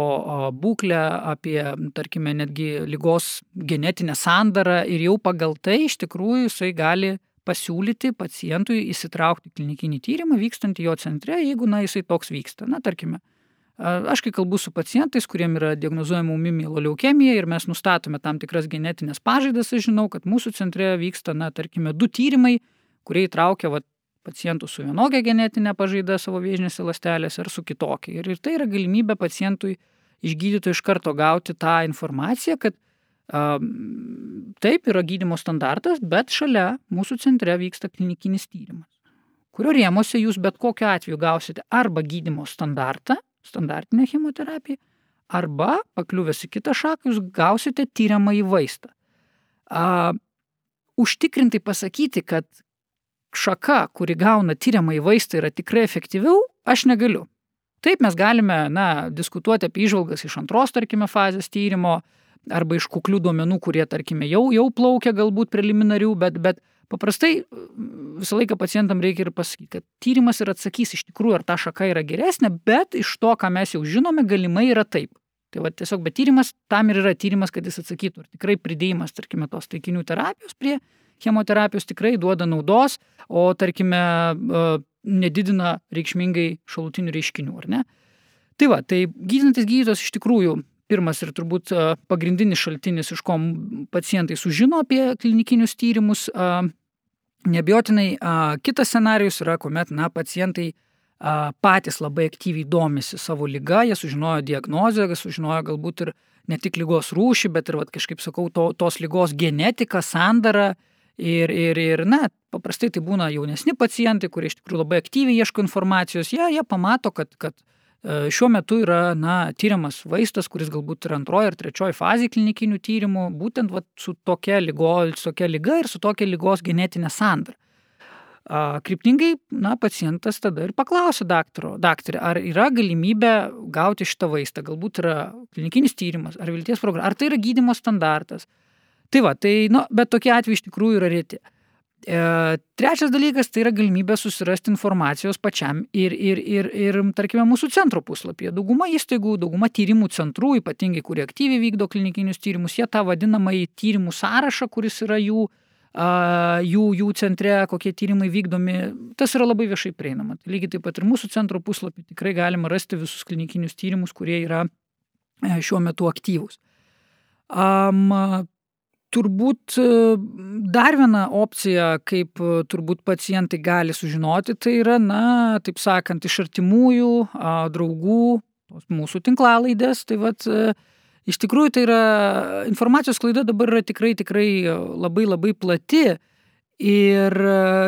būklę, apie, tarkime, netgi lygos genetinę sandarą ir jau pagal tai iš tikrųjų jisai gali pasiūlyti pacientui įsitraukti klinikinį tyrimą vykstantį jo centre, jeigu, na, jisai toks vyksta. Na, tarkime, aš kai kalbu su pacientais, kuriem yra diagnozuojama umi mieloleukemija ir mes nustatome tam tikras genetinės pažaidas, aš žinau, kad mūsų centre vyksta, na, tarkime, du tyrimai, kurie įtraukia vat, pacientų su vienokia genetinė pažaida savo vėžinėse ląstelėse ar su kitokia. Ir, ir tai yra galimybė pacientui iš gydytojų iš karto gauti tą informaciją, kad a, taip yra gydimo standartas, bet šalia mūsų centre vyksta klinikinis tyrimas, kurio rėmose jūs bet kokiu atveju gausite arba gydimo standartą, standartinę chemoterapiją, arba pakliuvęs į kitą šaką jūs gausite tyriamąjį vaistą. A, užtikrintai pasakyti, kad šaka, kuri gauna tyriamą į vaistą, yra tikrai efektyviau, aš negaliu. Taip mes galime na, diskutuoti apie išvalgas iš antros, tarkime, fazės tyrimo arba iš kuklių duomenų, kurie, tarkime, jau, jau plaukia galbūt preliminarių, bet, bet paprastai visą laiką pacientam reikia ir pasakyti, kad tyrimas ir atsakys iš tikrųjų, ar ta šaka yra geresnė, bet iš to, ką mes jau žinome, galimai yra taip. Tai va tiesiog, bet tyrimas tam ir yra tyrimas, kad jis atsakytų, ar tikrai pridėjimas, tarkime, tos taikinių terapijos prie chemoterapijos tikrai duoda naudos, o tarkime e, nedidina reikšmingai šalutinių reiškinių, ar ne? Tai va, tai gydantis gydytojas iš tikrųjų pirmas ir turbūt e, pagrindinis šaltinis, iš ko pacientai sužino apie klinikinius tyrimus. Nebijotinai kitas scenarius yra, kuomet na, pacientai patys labai aktyviai domisi savo lyga, jie sužinojo diagnozę, sužinojo galbūt ir ne tik lygos rūšį, bet ir, vat, kažkaip sakau, to, tos lygos genetiką, sandarą Ir, ir, ir, na, paprastai tai būna jaunesni pacientai, kurie iš tikrųjų labai aktyviai ieško informacijos, jie, jie pamato, kad, kad šiuo metu yra, na, tyriamas vaistas, kuris galbūt yra antroji ar trečioji fazė klinikinių tyrimų, būtent va, su tokia, lygo, su tokia lyga ir su tokia lygos genetinė sandara. Kryptingai, na, pacientas tada ir paklausė daktaro, daktarė, ar yra galimybė gauti šitą vaistą, galbūt yra klinikinis tyrimas, ar vilties programa, ar tai yra gydimo standartas, Tai va, tai, nu, bet tokie atvejai iš tikrųjų yra reti. E, trečias dalykas tai yra galimybė susirasti informacijos pačiam ir, ir, ir, ir, tarkime, mūsų centro puslapyje. Dauguma įstaigų, dauguma tyrimų centrų, ypatingai kurie aktyviai vykdo klinikinius tyrimus, jie tą vadinamąjį tyrimų sąrašą, kuris yra jų, jų, jų centre, kokie tyrimai vykdomi, tas yra labai viešai prieinama. Tai lygiai taip pat ir mūsų centro puslapį tikrai galima rasti visus klinikinius tyrimus, kurie yra e, šiuo metu aktyvūs. Um, turbūt e, dar viena opcija, kaip e, turbūt pacientai gali sužinoti, tai yra, na, taip sakant, iš artimųjų, draugų, mūsų tinklalaidės. Tai vat, e, iš tikrųjų tai yra informacijos klaida dabar yra tikrai, tikrai labai labai plati. Ir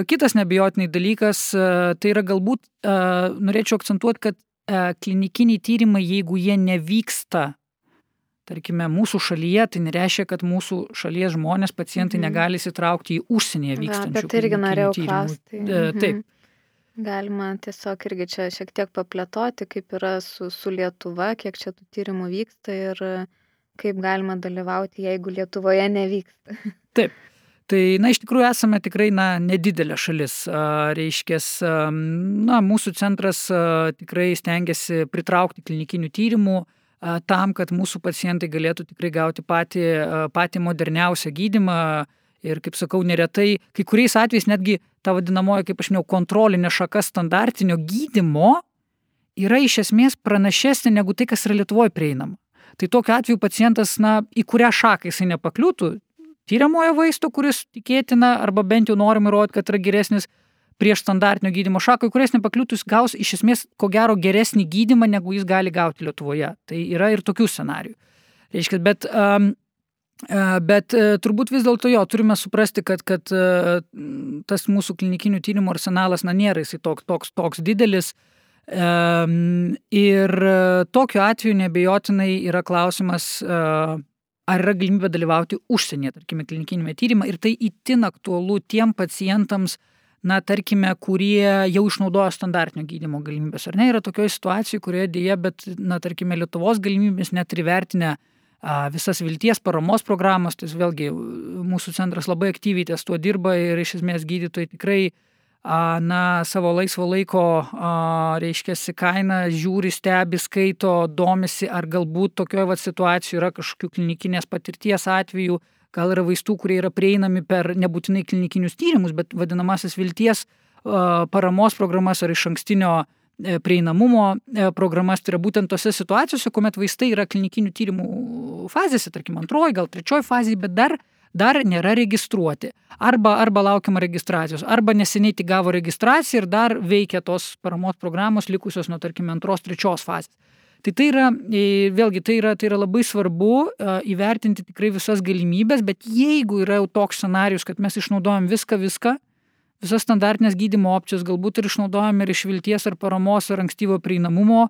kitas nebejotinai dalykas, tai yra galbūt, norėčiau akcentuoti, kad klinikiniai tyrimai, jeigu jie nevyksta tarkime, mūsų šalyje, tai nereiškia, kad mūsų šalies žmonės, pacientai mhm. negali įsitraukti į užsienyje vykstančių. Bet irgi norėjau klausti. E, mhm. Taip. Galima tiesiog irgi čia šiek tiek paplėtoti, kaip yra su, su Lietuva, kiek čia tų tyrimų vyksta ir kaip galima dalyvauti, jeigu Lietuvoje nevyksta. Taip. Tai, na, iš tikrųjų esame tikrai, na, nedidelė šalis. Reiškia, na, mūsų centras tikrai stengiasi pritraukti klinikinių tyrimų tam, kad mūsų pacientai galėtų tikrai gauti patį, patį moderniausią gydimą. Ir, kaip sakau, neretai, kai kuriais atvejais netgi ta vadinamoji, kaip aš minėjau, kontrolinė šaka standartinio gydimo yra iš esmės pranašesnė negu tai, kas yra Lietuvoje prieinama. Tai tokiu atveju pacientas, na, į kurią šaką jisai nepakliūtų, tyriamojo vaisto, kuris tikėtina arba bent jau norim įrodyti, kad yra geresnis, prieš standartinio gydymo šaką, kurias nepakliūtų, jis gaus iš esmės ko gero geresnį gydimą, negu jis gali gauti Lietuvoje. Tai yra ir tokių scenarių. Reiškia, bet, um, bet uh, turbūt vis dėlto jo turime suprasti, kad, kad uh, tas mūsų klinikinių tyrimų arsenalas, na, nėra jisai toks, toks, toks didelis. Ir tokiu atveju nebejotinai yra klausimas, ar yra galimybė dalyvauti užsienyje, tarkime, klinikinėme tyrimė ir tai itin aktualu tiem pacientams, na, tarkime, kurie jau išnaudojo standartinio gydimo galimybės. Ar ne, yra tokioje situacijoje, kurioje dėja, bet, na, tarkime, Lietuvos galimybės net ir vertinę visas vilties paramos programos, tai vėlgi mūsų centras labai aktyviai ties tuo dirba ir iš esmės gydytojai tikrai na, savo laisvo laiko, reiškia, kainą žiūri, stebi, skaito, domisi, ar galbūt tokioje situacijoje yra kažkokių klinikinės patirties atvejų, gal yra vaistų, kurie yra prieinami per nebūtinai klinikinius tyrimus, bet vadinamasis vilties paramos programas ar iš ankstinio e, prieinamumo e, programas, tai yra būtent tose situacijose, kuomet vaistai yra klinikinių tyrimų fazėse, tarkim antroji, gal trečioji fazė, bet dar, dar nėra registruoti. Arba, arba laukiama registracijos, arba neseniai tik gavo registraciją ir dar veikia tos paramos programos likusios nuo, tarkim, antros, trečios fazės. Tai tai yra, e, vėlgi, tai yra, tai yra labai svarbu e, įvertinti tikrai visas galimybės, bet jeigu yra jau toks scenarius, kad mes išnaudojam viską, viską, visas standartinės gydymo opcijas, galbūt ir išnaudojam ir iš vilties ar paramos ar ankstyvo prieinamumo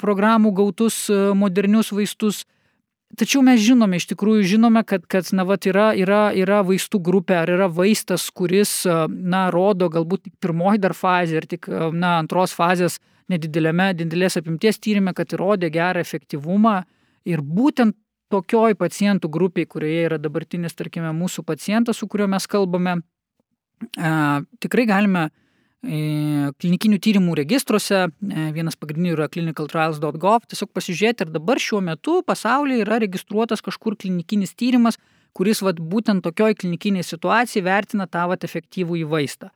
programų gautus modernius vaistus, Tačiau mes žinome, iš tikrųjų žinome, kad, kad na, vat, yra, yra, yra vaistų grupė ar yra vaistas, kuris na, rodo galbūt tik pirmoji dar fazė ir tik na, antros fazės nedidelėme, didelės apimties tyrimė, kad įrodė gerą efektyvumą. Ir būtent tokioj pacientų grupiai, kurioje yra dabartinis, tarkime, mūsų pacientas, su kuriuo mes kalbame, e, tikrai galime e, klinikinių tyrimų registruose, e, vienas pagrindinių yra clinicaltrials.gov, tiesiog pasižiūrėti, ar dabar šiuo metu pasaulyje yra registruotas kažkur klinikinis tyrimas, kuris vat, būtent tokioj klinikiniai situacijai vertina tą vat, efektyvų į vaistą.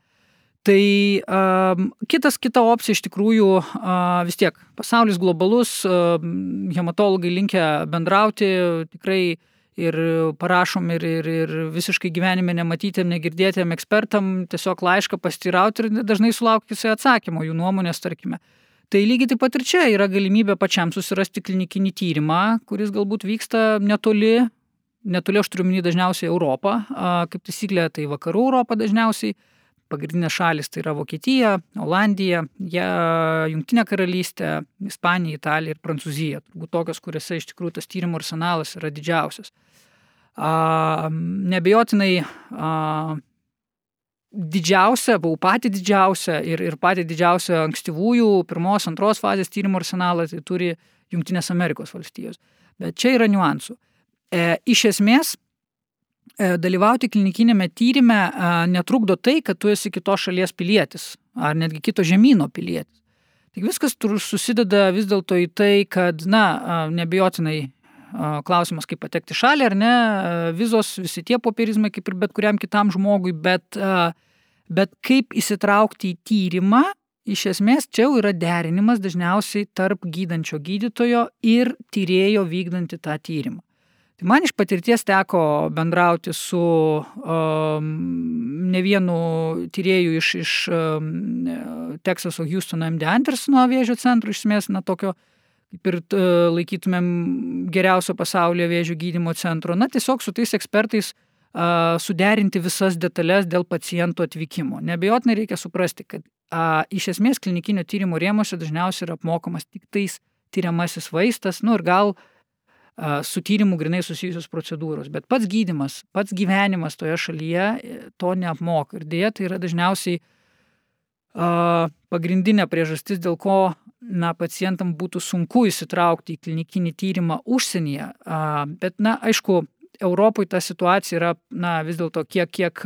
Tai um, kitas, kita opcija iš tikrųjų uh, vis tiek pasaulis globalus, uh, hematologai linkia bendrauti tikrai ir parašom ir, ir, ir visiškai gyvenime nematytėm, negirdėtėm ekspertam tiesiog laišką pastirauti ir dažnai sulaukiusi atsakymo jų nuomonės, tarkime. Tai lygiai taip pat ir čia yra galimybė pačiam susirasti klinikinį tyrimą, kuris galbūt vyksta netoli, netoli aš turiu minį dažniausiai Europą, kaip taisyklė, tai vakarų Europą dažniausiai pagrindinės šalis tai yra Vokietija, Olandija, ja, Junktinė karalystė, Ispanija, Italija ir Prancūzija. Turbūt tokios, kuriuose iš tikrųjų tas tyrimo arsenalas yra didžiausias. A, nebejotinai a, didžiausia, buvau pati didžiausia ir, ir pati didžiausia ankstyvųjų pirmos, antros fazės tyrimo arsenalą tai turi Junktinės Amerikos valstijos. Bet čia yra niuansų. E, iš esmės, dalyvauti klinikinėme tyrimė e, netrukdo tai, kad tu esi kitos šalies pilietis ar netgi kito žemynų pilietis. Tik viskas susideda vis dėlto į tai, kad, na, e, nebijotinai klausimas, kaip patekti šalį ar ne, vizos, visi tie popierizmai kaip ir bet kuriam kitam žmogui, bet, bet kaip įsitraukti į tyrimą, iš esmės čia jau yra derinimas dažniausiai tarp gydančio gydytojo ir tyrėjo vykdantį tą tyrimą. Tai man iš patirties teko bendrauti su um, ne vienu tyriejų iš, iš um, Teksaso Houstono MD Andersono vėžio centro, iš esmės, na, tokio kaip ir uh, laikytumėm geriausio pasaulio vėžio gydymo centro. Na, tiesiog su tais ekspertais uh, suderinti visas detalės dėl pacientų atvykimo. Nebejotinai reikia suprasti, kad uh, iš esmės klinikinio tyrimo rėmose dažniausiai yra apmokamas tik tais tyriamasis vaistas, nu ir gal uh, su tyrimu grinai susijusios procedūros, bet pats gydimas, pats gyvenimas toje šalyje e, to neapmoka. Ir dėja, tai yra dažniausiai pagrindinė priežastis, dėl ko na, pacientam būtų sunku įsitraukti į klinikinį tyrimą užsienyje. Bet, na, aišku, Europoje ta situacija yra na, vis dėlto kiek, kiek,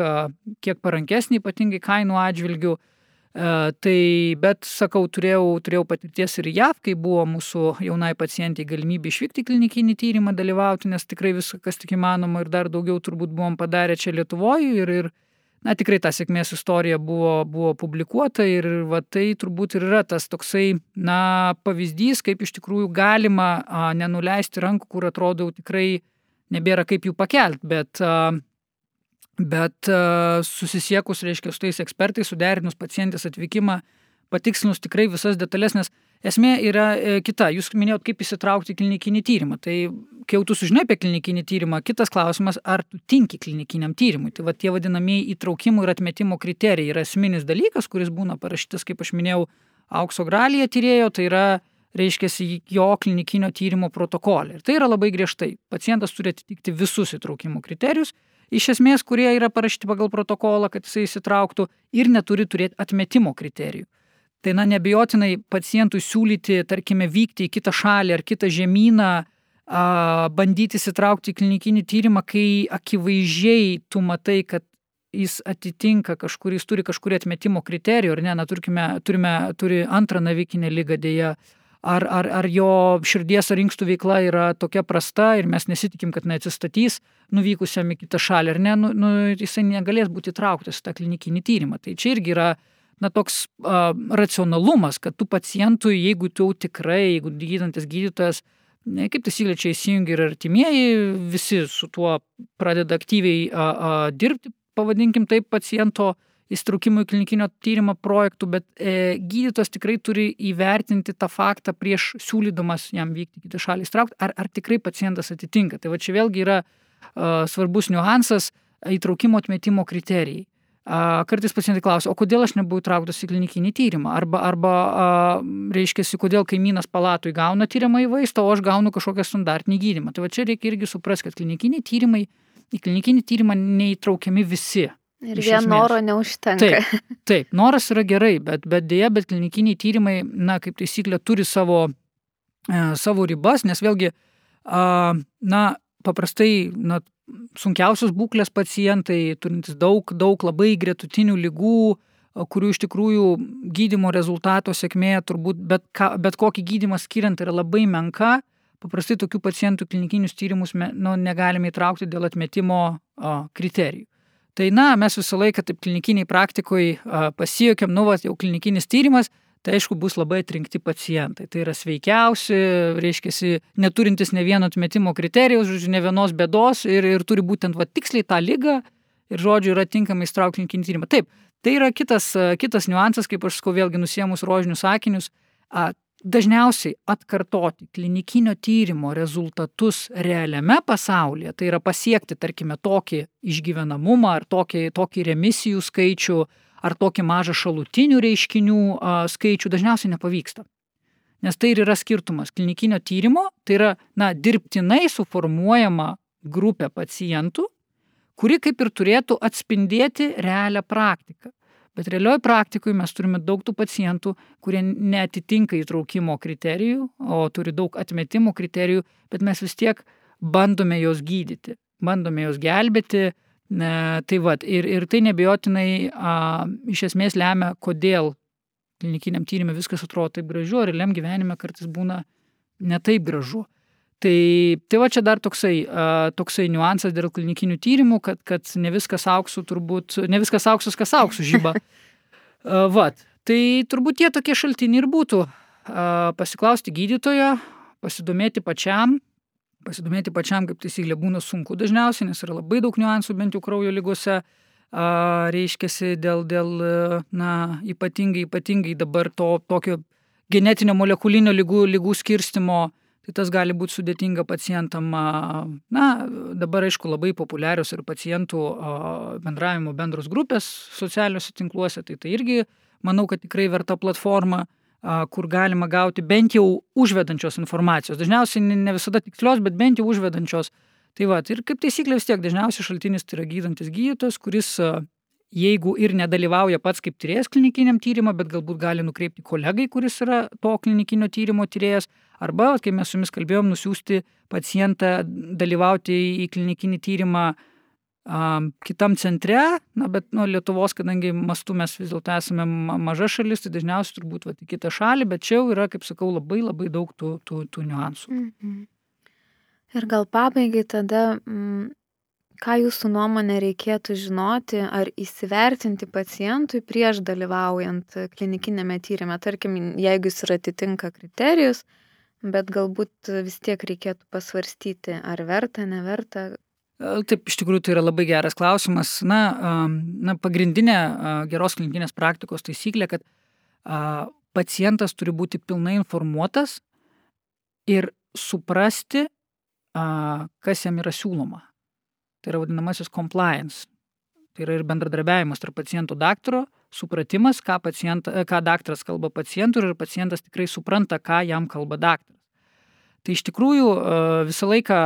kiek parankesnė, ypatingai kainų atžvilgių. E, tai, bet sakau, turėjau, turėjau patirties ir JAV, kai buvo mūsų jaunai pacientai galimybė išvykti klinikinį tyrimą, dalyvauti, nes tikrai viskas tik įmanoma ir dar daugiau turbūt buvom padarę čia Lietuvoje ir, ir na, tikrai ta sėkmės istorija buvo, buvo publikuota ir va, tai turbūt ir yra tas toksai, na, pavyzdys, kaip iš tikrųjų galima a, nenuleisti rankų, kur atrodo tikrai nebėra kaip jų pakelti, bet a, Bet uh, susisiekus, reiškia, su tais ekspertais, suderinus pacientės atvykimą, patikslinus tikrai visas detalės, nes esmė yra e, kita. Jūs minėjot, kaip įsitraukti klinikinį tyrimą. Tai kai jau tu sužinai apie klinikinį tyrimą, kitas klausimas, ar tu tinki klinikiniam tyrimui. Tai va tie vadinamieji įtraukimo ir atmetimo kriterijai yra esminis dalykas, kuris būna parašytas, kaip aš minėjau, aukso gralyje tyrėjo, tai yra reiškia, jo klinikinio tyrimo protokolį. Ir tai yra labai griežtai. Pacientas turi atitikti visus įtraukimo kriterijus, iš esmės, kurie yra parašyti pagal protokolą, kad jisai įsitrauktų ir neturi turėti atmetimo kriterijų. Tai na, nebejotinai pacientui siūlyti, tarkime, vykti į kitą šalį ar kitą žemyną, a, bandyti įsitraukti į klinikinį tyrimą, kai akivaizdžiai tu matai, kad jis atitinka kažkur, jis turi kažkurį atmetimo kriterijų, ar ne, na, turime, turime, turi antrą navikinę lygą dėja, ar, ar, ar jo širdies ar inkstų veikla yra tokia prasta ir mes nesitikim, kad neatsistatys nuvykusiam į kitą šalį, ar ne, nu, nu, jisai negalės būti įtrauktas į tą klinikinį tyrimą. Tai čia irgi yra na, toks a, racionalumas, kad tų pacientų, jeigu tu tikrai, jeigu gydantis gydytojas, ne, kaip taisyklė čia įsijungia ir artimieji, visi su tuo pradeda aktyviai a, a, dirbti, pavadinkim taip, paciento įstraukimo į klinikinio tyrimo projektų, bet e, gydytojas tikrai turi įvertinti tą faktą prieš siūlydamas jam vykti kitą šalį įstraukti, ar, ar tikrai pacientas atitinka. Tai va čia vėlgi yra a, svarbus niuansas įtraukimo atmetimo kriterijai. Kartais pacientai klausia, o kodėl aš nebuvau įtrauktas į klinikinį tyrimą? Arba, arba reiškia, kodėl kaimynas palatui gauna tyrimą į vaistą, o aš gaunu kažkokią standartinį gydymą. Tai va čia reikia irgi suprasti, kad klinikiniai tyrimai, į klinikinį tyrimą neįtraukiami visi. Ir vien noro neužtenka. Taip, taip, noras yra gerai, bet, bet dėja, bet klinikiniai tyrimai, na, kaip taisyklė, turi savo, e, savo ribas, nes vėlgi, a, na, paprastai, na, sunkiausios būklės pacientai, turintys daug, daug labai gretutinių lygų, kurių iš tikrųjų gydimo rezultato sėkmė turbūt bet, ką, bet kokį gydimą skiriant yra labai menka. Paprastai tokių pacientų klinikinius tyrimus nu, negalime įtraukti dėl atmetimo o, kriterijų. Tai na, mes visą laiką taip klinikiniai praktikoje pasijokėm, nu, va, jau klinikinis tyrimas, tai aišku bus labai atrinkti pacientai. Tai yra sveikiausi, reiškia, neturintis ne vieno atmetimo kriterijaus, žodžiu, ne vienos bėdos ir, ir turi būtent va, tiksliai tą lygą ir, žodžiu, yra tinkamai įstraukti klinikinį tyrimą. Taip, tai yra kitas, kitas niuansas, kaip aš sakau, vėlgi nusiemus rožinius sakinius. Dažniausiai atkartoti klinikinio tyrimo rezultatus realiame pasaulyje, tai yra pasiekti, tarkime, tokį išgyvenamumą ar tokį, tokį remisijų skaičių, ar tokį mažą šalutinių reiškinių skaičių dažniausiai nepavyksta. Nes tai ir yra skirtumas klinikinio tyrimo, tai yra na, dirbtinai suformuojama grupė pacientų, kuri kaip ir turėtų atspindėti realią praktiką. Bet realioje praktikoje mes turime daug tų pacientų, kurie netitinka įtraukimo kriterijų, o turi daug atmetimo kriterijų, bet mes vis tiek bandome juos gydyti, bandome juos gelbėti, Tai vad, ir, ir tai nebejotinai a, iš esmės lemia, kodėl klinikiniam tyrimė viskas atrodo taip gražu, ar realiam gyvenime kartais būna ne taip gražu. Tai, tai va čia dar toksai, toksai niuansas dėl klinikinių tyrimų, kad, kad ne viskas auksų turbūt, ne viskas auksus, kas auksų žyba. Vat, tai turbūt tie tokie šaltiniai ir būtų. Pasiklausti gydytojo, pasidomėti pačiam, pasidomėti pačiam, kaip taisyklė, būna sunku dažniausiai, nes yra labai daug niuansų, bent jau kraujo lygose, reiškiasi dėl, dėl na, ypatingai, ypatingai dabar to tokio genetinio molekulinio lygų, lygų skirstimo, tai tas gali būti sudėtinga pacientam. Na, dabar aišku labai populiarios ir pacientų bendravimo bendros grupės socialiniuose tinkluose, tai tai irgi manau, kad tikrai verta platforma kur galima gauti bent jau užvedančios informacijos. Dažniausiai ne visada tikslios, bet bent jau užvedančios. Tai va, ir kaip taisyklė vis tiek dažniausiai šaltinis tai yra gydantis gydytojas, kuris jeigu ir nedalyvauja pats kaip tyrėjas klinikiniam tyrimą, bet galbūt gali nukreipti kolegai, kuris yra to klinikinio tyrimo tyrėjas, arba, kai mes su jumis kalbėjom, nusiųsti pacientą dalyvauti į klinikinį tyrimą kitam centre, na, bet nu, Lietuvos, kadangi mastu mes vis dėlto esame maža šalis, tai dažniausiai turbūt va, į kitą šalį, bet čia jau yra, kaip sakau, labai labai daug tų, tų, tų niuansų. Mhm. Ir gal pabaigai tada, m, ką jūsų nuomonė reikėtų žinoti ar įsivertinti pacientui prieš dalyvaujant klinikinėme tyrimė, tarkim, jeigu jis ir atitinka kriterijus, bet galbūt vis tiek reikėtų pasvarstyti, ar verta, neverta, Taip, iš tikrųjų tai yra labai geras klausimas. Na, na pagrindinė geros klinikinės praktikos taisyklė, kad pacientas turi būti pilnai informuotas ir suprasti, kas jam yra siūloma. Tai yra vadinamasis compliance. Tai yra ir bendradarbiavimas tarp paciento daktaro, supratimas, ką, pacienta, ką daktaras kalba pacientui ir pacientas tikrai supranta, ką jam kalba daktaras. Tai iš tikrųjų visą laiką,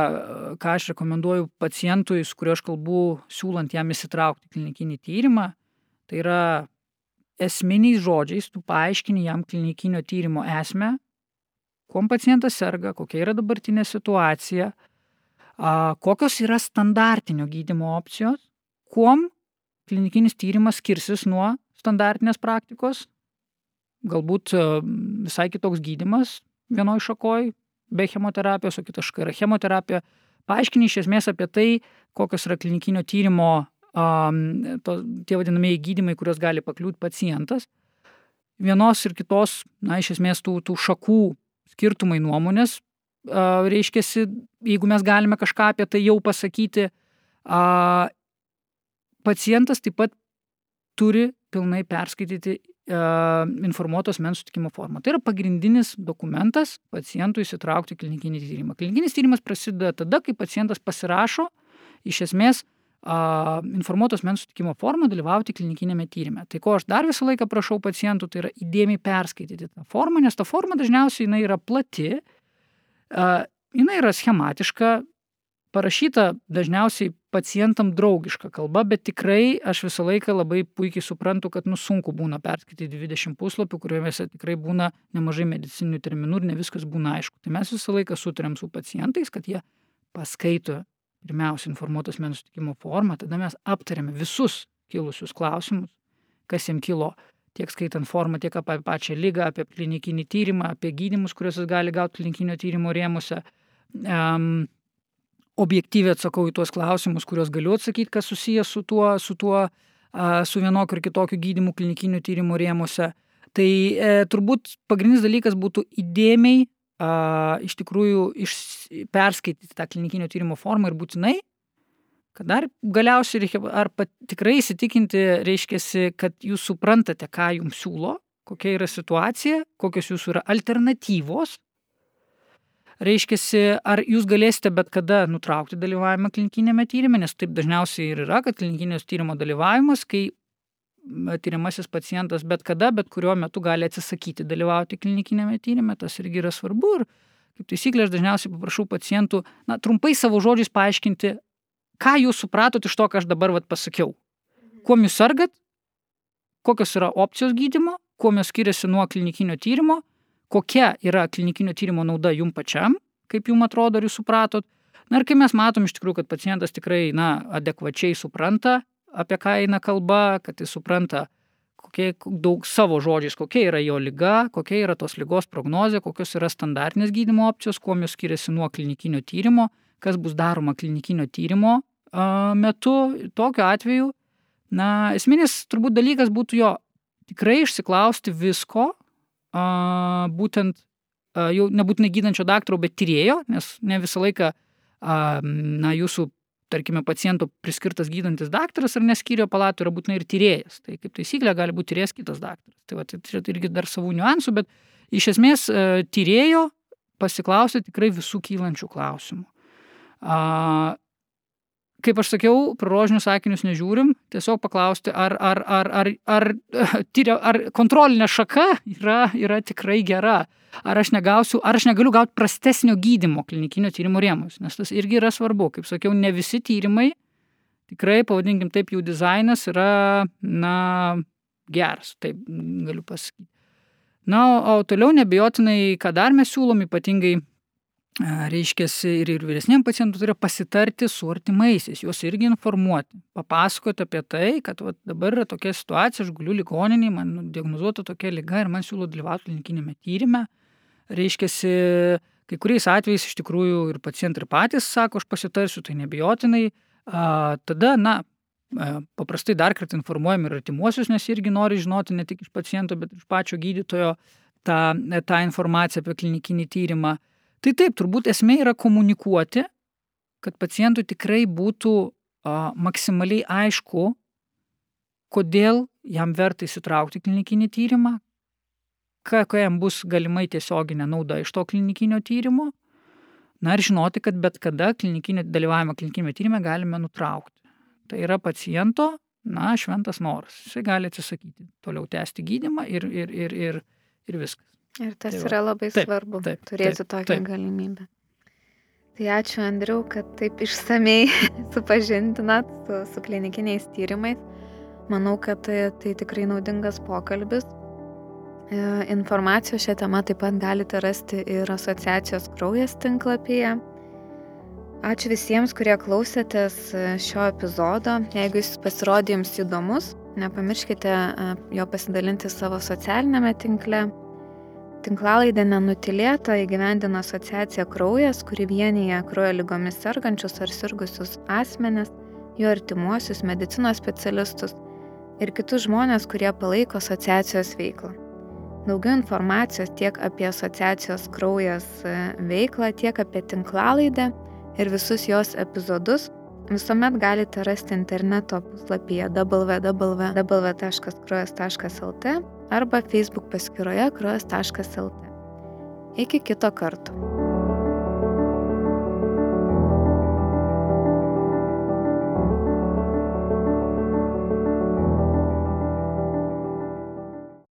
ką aš rekomenduoju pacientui, su kuriuo aš kalbu, siūlant jam įsitraukti klinikinį tyrimą, tai yra esminiais žodžiais tu paaiškini jam klinikinio tyrimo esmę, kuom pacientas serga, kokia yra dabartinė situacija, kokios yra standartinio gydymo opcijos, kuom klinikinis tyrimas skirsis nuo standartinės praktikos, galbūt visai kitoks gydimas vienoj šakoj be chemoterapijos, o kita šaka yra chemoterapija. Paaiškini iš esmės apie tai, kokios yra klinikinio tyrimo um, to, tie vadinamieji gydimai, kuriuos gali pakliūti pacientas. Vienos ir kitos, na, iš esmės tų, tų šakų skirtumai nuomonės, uh, reiškia, jeigu mes galime kažką apie tai jau pasakyti, uh, pacientas taip pat turi pilnai perskaityti uh, informuotos mens sutikimo formą. Tai yra pagrindinis dokumentas pacientui įsitraukti klinikinį tyrimą. Klinikinis tyrimas prasideda tada, kai pacientas pasirašo iš esmės informuotos mens sutikimo formą dalyvauti klinikinėme tyrime. Tai ko aš dar visą laiką prašau pacientų, tai yra įdėmiai perskaityti tą formą, nes ta forma dažniausiai jinai yra plati, jinai yra schematiška, parašyta dažniausiai pacientam draugiška kalba, bet tikrai aš visą laiką labai puikiai suprantu, kad nu sunku būna perskaityti 20 puslapių, kuriuose tikrai būna nemažai medicininių terminų ir ne viskas būna aišku. Tai mes visą laiką sutarėm su pacientais, kad jie paskaito pirmiausia informuotos menų sutikimo formą, tada mes aptarėme visus kilusius klausimus, kas jiems kilo, tiek skaitant formą, tiek apie pačią lygą, apie klinikinį tyrimą, apie gydimus, kuriuos jis gali gauti klinikinio tyrimo rėmuose. Um, objektyviai atsakau į tuos klausimus, kuriuos galiu atsakyti, kas susijęs su tuo, su tuo, su vienokiu ir kitokiu gydimu klinikinių tyrimų rėmuose. Tai e, turbūt pagrindinis dalykas būtų įdėmiai a, iš tikrųjų iš, perskaityti tą klinikinio tyrimo formą ir būtinai, kad dar galiausiai reikia ar pat, tikrai įsitikinti, reiškia, kad jūs suprantate, ką jums siūlo, kokia yra situacija, kokios jūsų yra alternatyvos. Reiškia, ar jūs galėsite bet kada nutraukti dalyvavimą klinikinėme tyrimė, nes taip dažniausiai ir yra, kad klinikinio tyrimo dalyvavimas, kai tyriamasis pacientas bet kada, bet kuriuo metu gali atsisakyti dalyvauti klinikinėme tyrimė, tas irgi yra svarbu. Ir kaip taisyklė, aš dažniausiai paprašau pacientų, na, trumpai savo žodžiais paaiškinti, ką jūs supratot iš to, ką aš dabar vat, pasakiau. Kuo jūs sergat, kokios yra opcijos gydimo, kuo jos skiriasi nuo klinikinio tyrimo, kokia yra klinikinio tyrimo nauda jum pačiam, kaip jum atrodo, ar jūs supratot. Na ir kai mes matom iš tikrųjų, kad pacientas tikrai, na, adekvačiai supranta apie ką eina kalba, kad jis supranta kokie, daug savo žodžiais, kokia yra jo lyga, kokia yra tos lygos prognozė, kokios yra standartinės gydymo opcijos, kuo jos skiriasi nuo klinikinio tyrimo, kas bus daroma klinikinio tyrimo metu. Tokiu atveju, na, esminis turbūt dalykas būtų jo tikrai išsiklausti visko, a, būtent a, jau nebūtinai gydančio daktaro, bet tyrėjo, nes ne visą laiką a, na, jūsų tarkime, paciento priskirtas gydantis daktaras ar neskyrio palatų yra būtinai ir tyrėjas. Tai kaip taisyklė gali būti tyrėjas kitas daktaras. Tai va, tai irgi dar savų niuansų, bet iš esmės e, tyrėjo pasiklausyti tikrai visų kylančių klausimų. A, kaip aš sakiau, prorožinius sakinius nežiūrim, tiesiog paklausti, ar, ar, ar, ar, ar, tyria, ar kontrolinė šaka yra, yra tikrai gera, ar aš, negausiu, ar aš negaliu gauti prastesnio gydimo klinikinio tyrimo rėmus, nes tas irgi yra svarbu. Kaip sakiau, ne visi tyrimai, tikrai, pavadinkim taip, jų dizainas yra, na, geras, taip galiu pasakyti. Na, o toliau nebejotinai, ką dar mes siūlom, ypatingai reiškia ir, ir vyresniam pacientui turi pasitarti su artimaisiais, juos irgi informuoti, papasakoti apie tai, kad va, dabar yra tokia situacija, aš guliu ligoninį, man diagnozuota tokia lyga ir man siūlo dalyvauti klinikinėme tyrimė. Reiškia, kai kuriais atvejais iš tikrųjų ir pacientai ir patys sako, aš pasitarsiu, tai nebijotinai. A, tada, na, paprastai dar kartą informuojam ir artimuosius, nes irgi nori žinoti ne tik iš paciento, bet ir iš pačio gydytojo tą, tą informaciją apie klinikinį tyrimą. Tai taip, turbūt esmė yra komunikuoti, kad pacientui tikrai būtų a, maksimaliai aišku, kodėl jam verta įsitraukti klinikinį tyrimą, kokia jam bus galimai tiesioginė nauda iš to klinikinio tyrimo. Na ir žinoti, kad bet kada klinikinį dalyvavimą klinikinėme tyrime galime nutraukti. Tai yra paciento na, šventas noras. Jisai gali atsisakyti, toliau tęsti gydimą ir, ir, ir, ir, ir viskas. Ir tas Tai va. yra labai Taip, svarbu taip, turėti taip, tokią taip. galimybę. Tai ačiū Andriu, kad taip išsamei supažindinat su, su klinikiniais tyrimais. Manau, kad tai, tai tikrai naudingas pokalbis. E, Informacijos šią temą taip pat galite rasti ir asociacijos kraujas tinklapyje. Ačiū visiems, kurie klausėtės e, šio epizodo. Jeigu jis pasirodė jums įdomus, nepamirškite e, jo pasidalinti savo socialinėme tinkle. Tinklalaidę nenutilėta įgyvendina asociacija Kraujas, kuri vienyje kraujo lygomis sergančius ar sirgusius asmenis, jų artimuosius, medicinos specialistus ir kitus žmonės, kurie palaiko asociacijos veiklą. Daugiau informacijos tiek apie asociacijos kraujas e, veiklą, tiek apie tinklalaidę ir visus jos epizodus visuomet galite rasti interneto puslapyje www.kraujas.lt arba Facebook paskyroje kraujas.lt. Iki kito karto.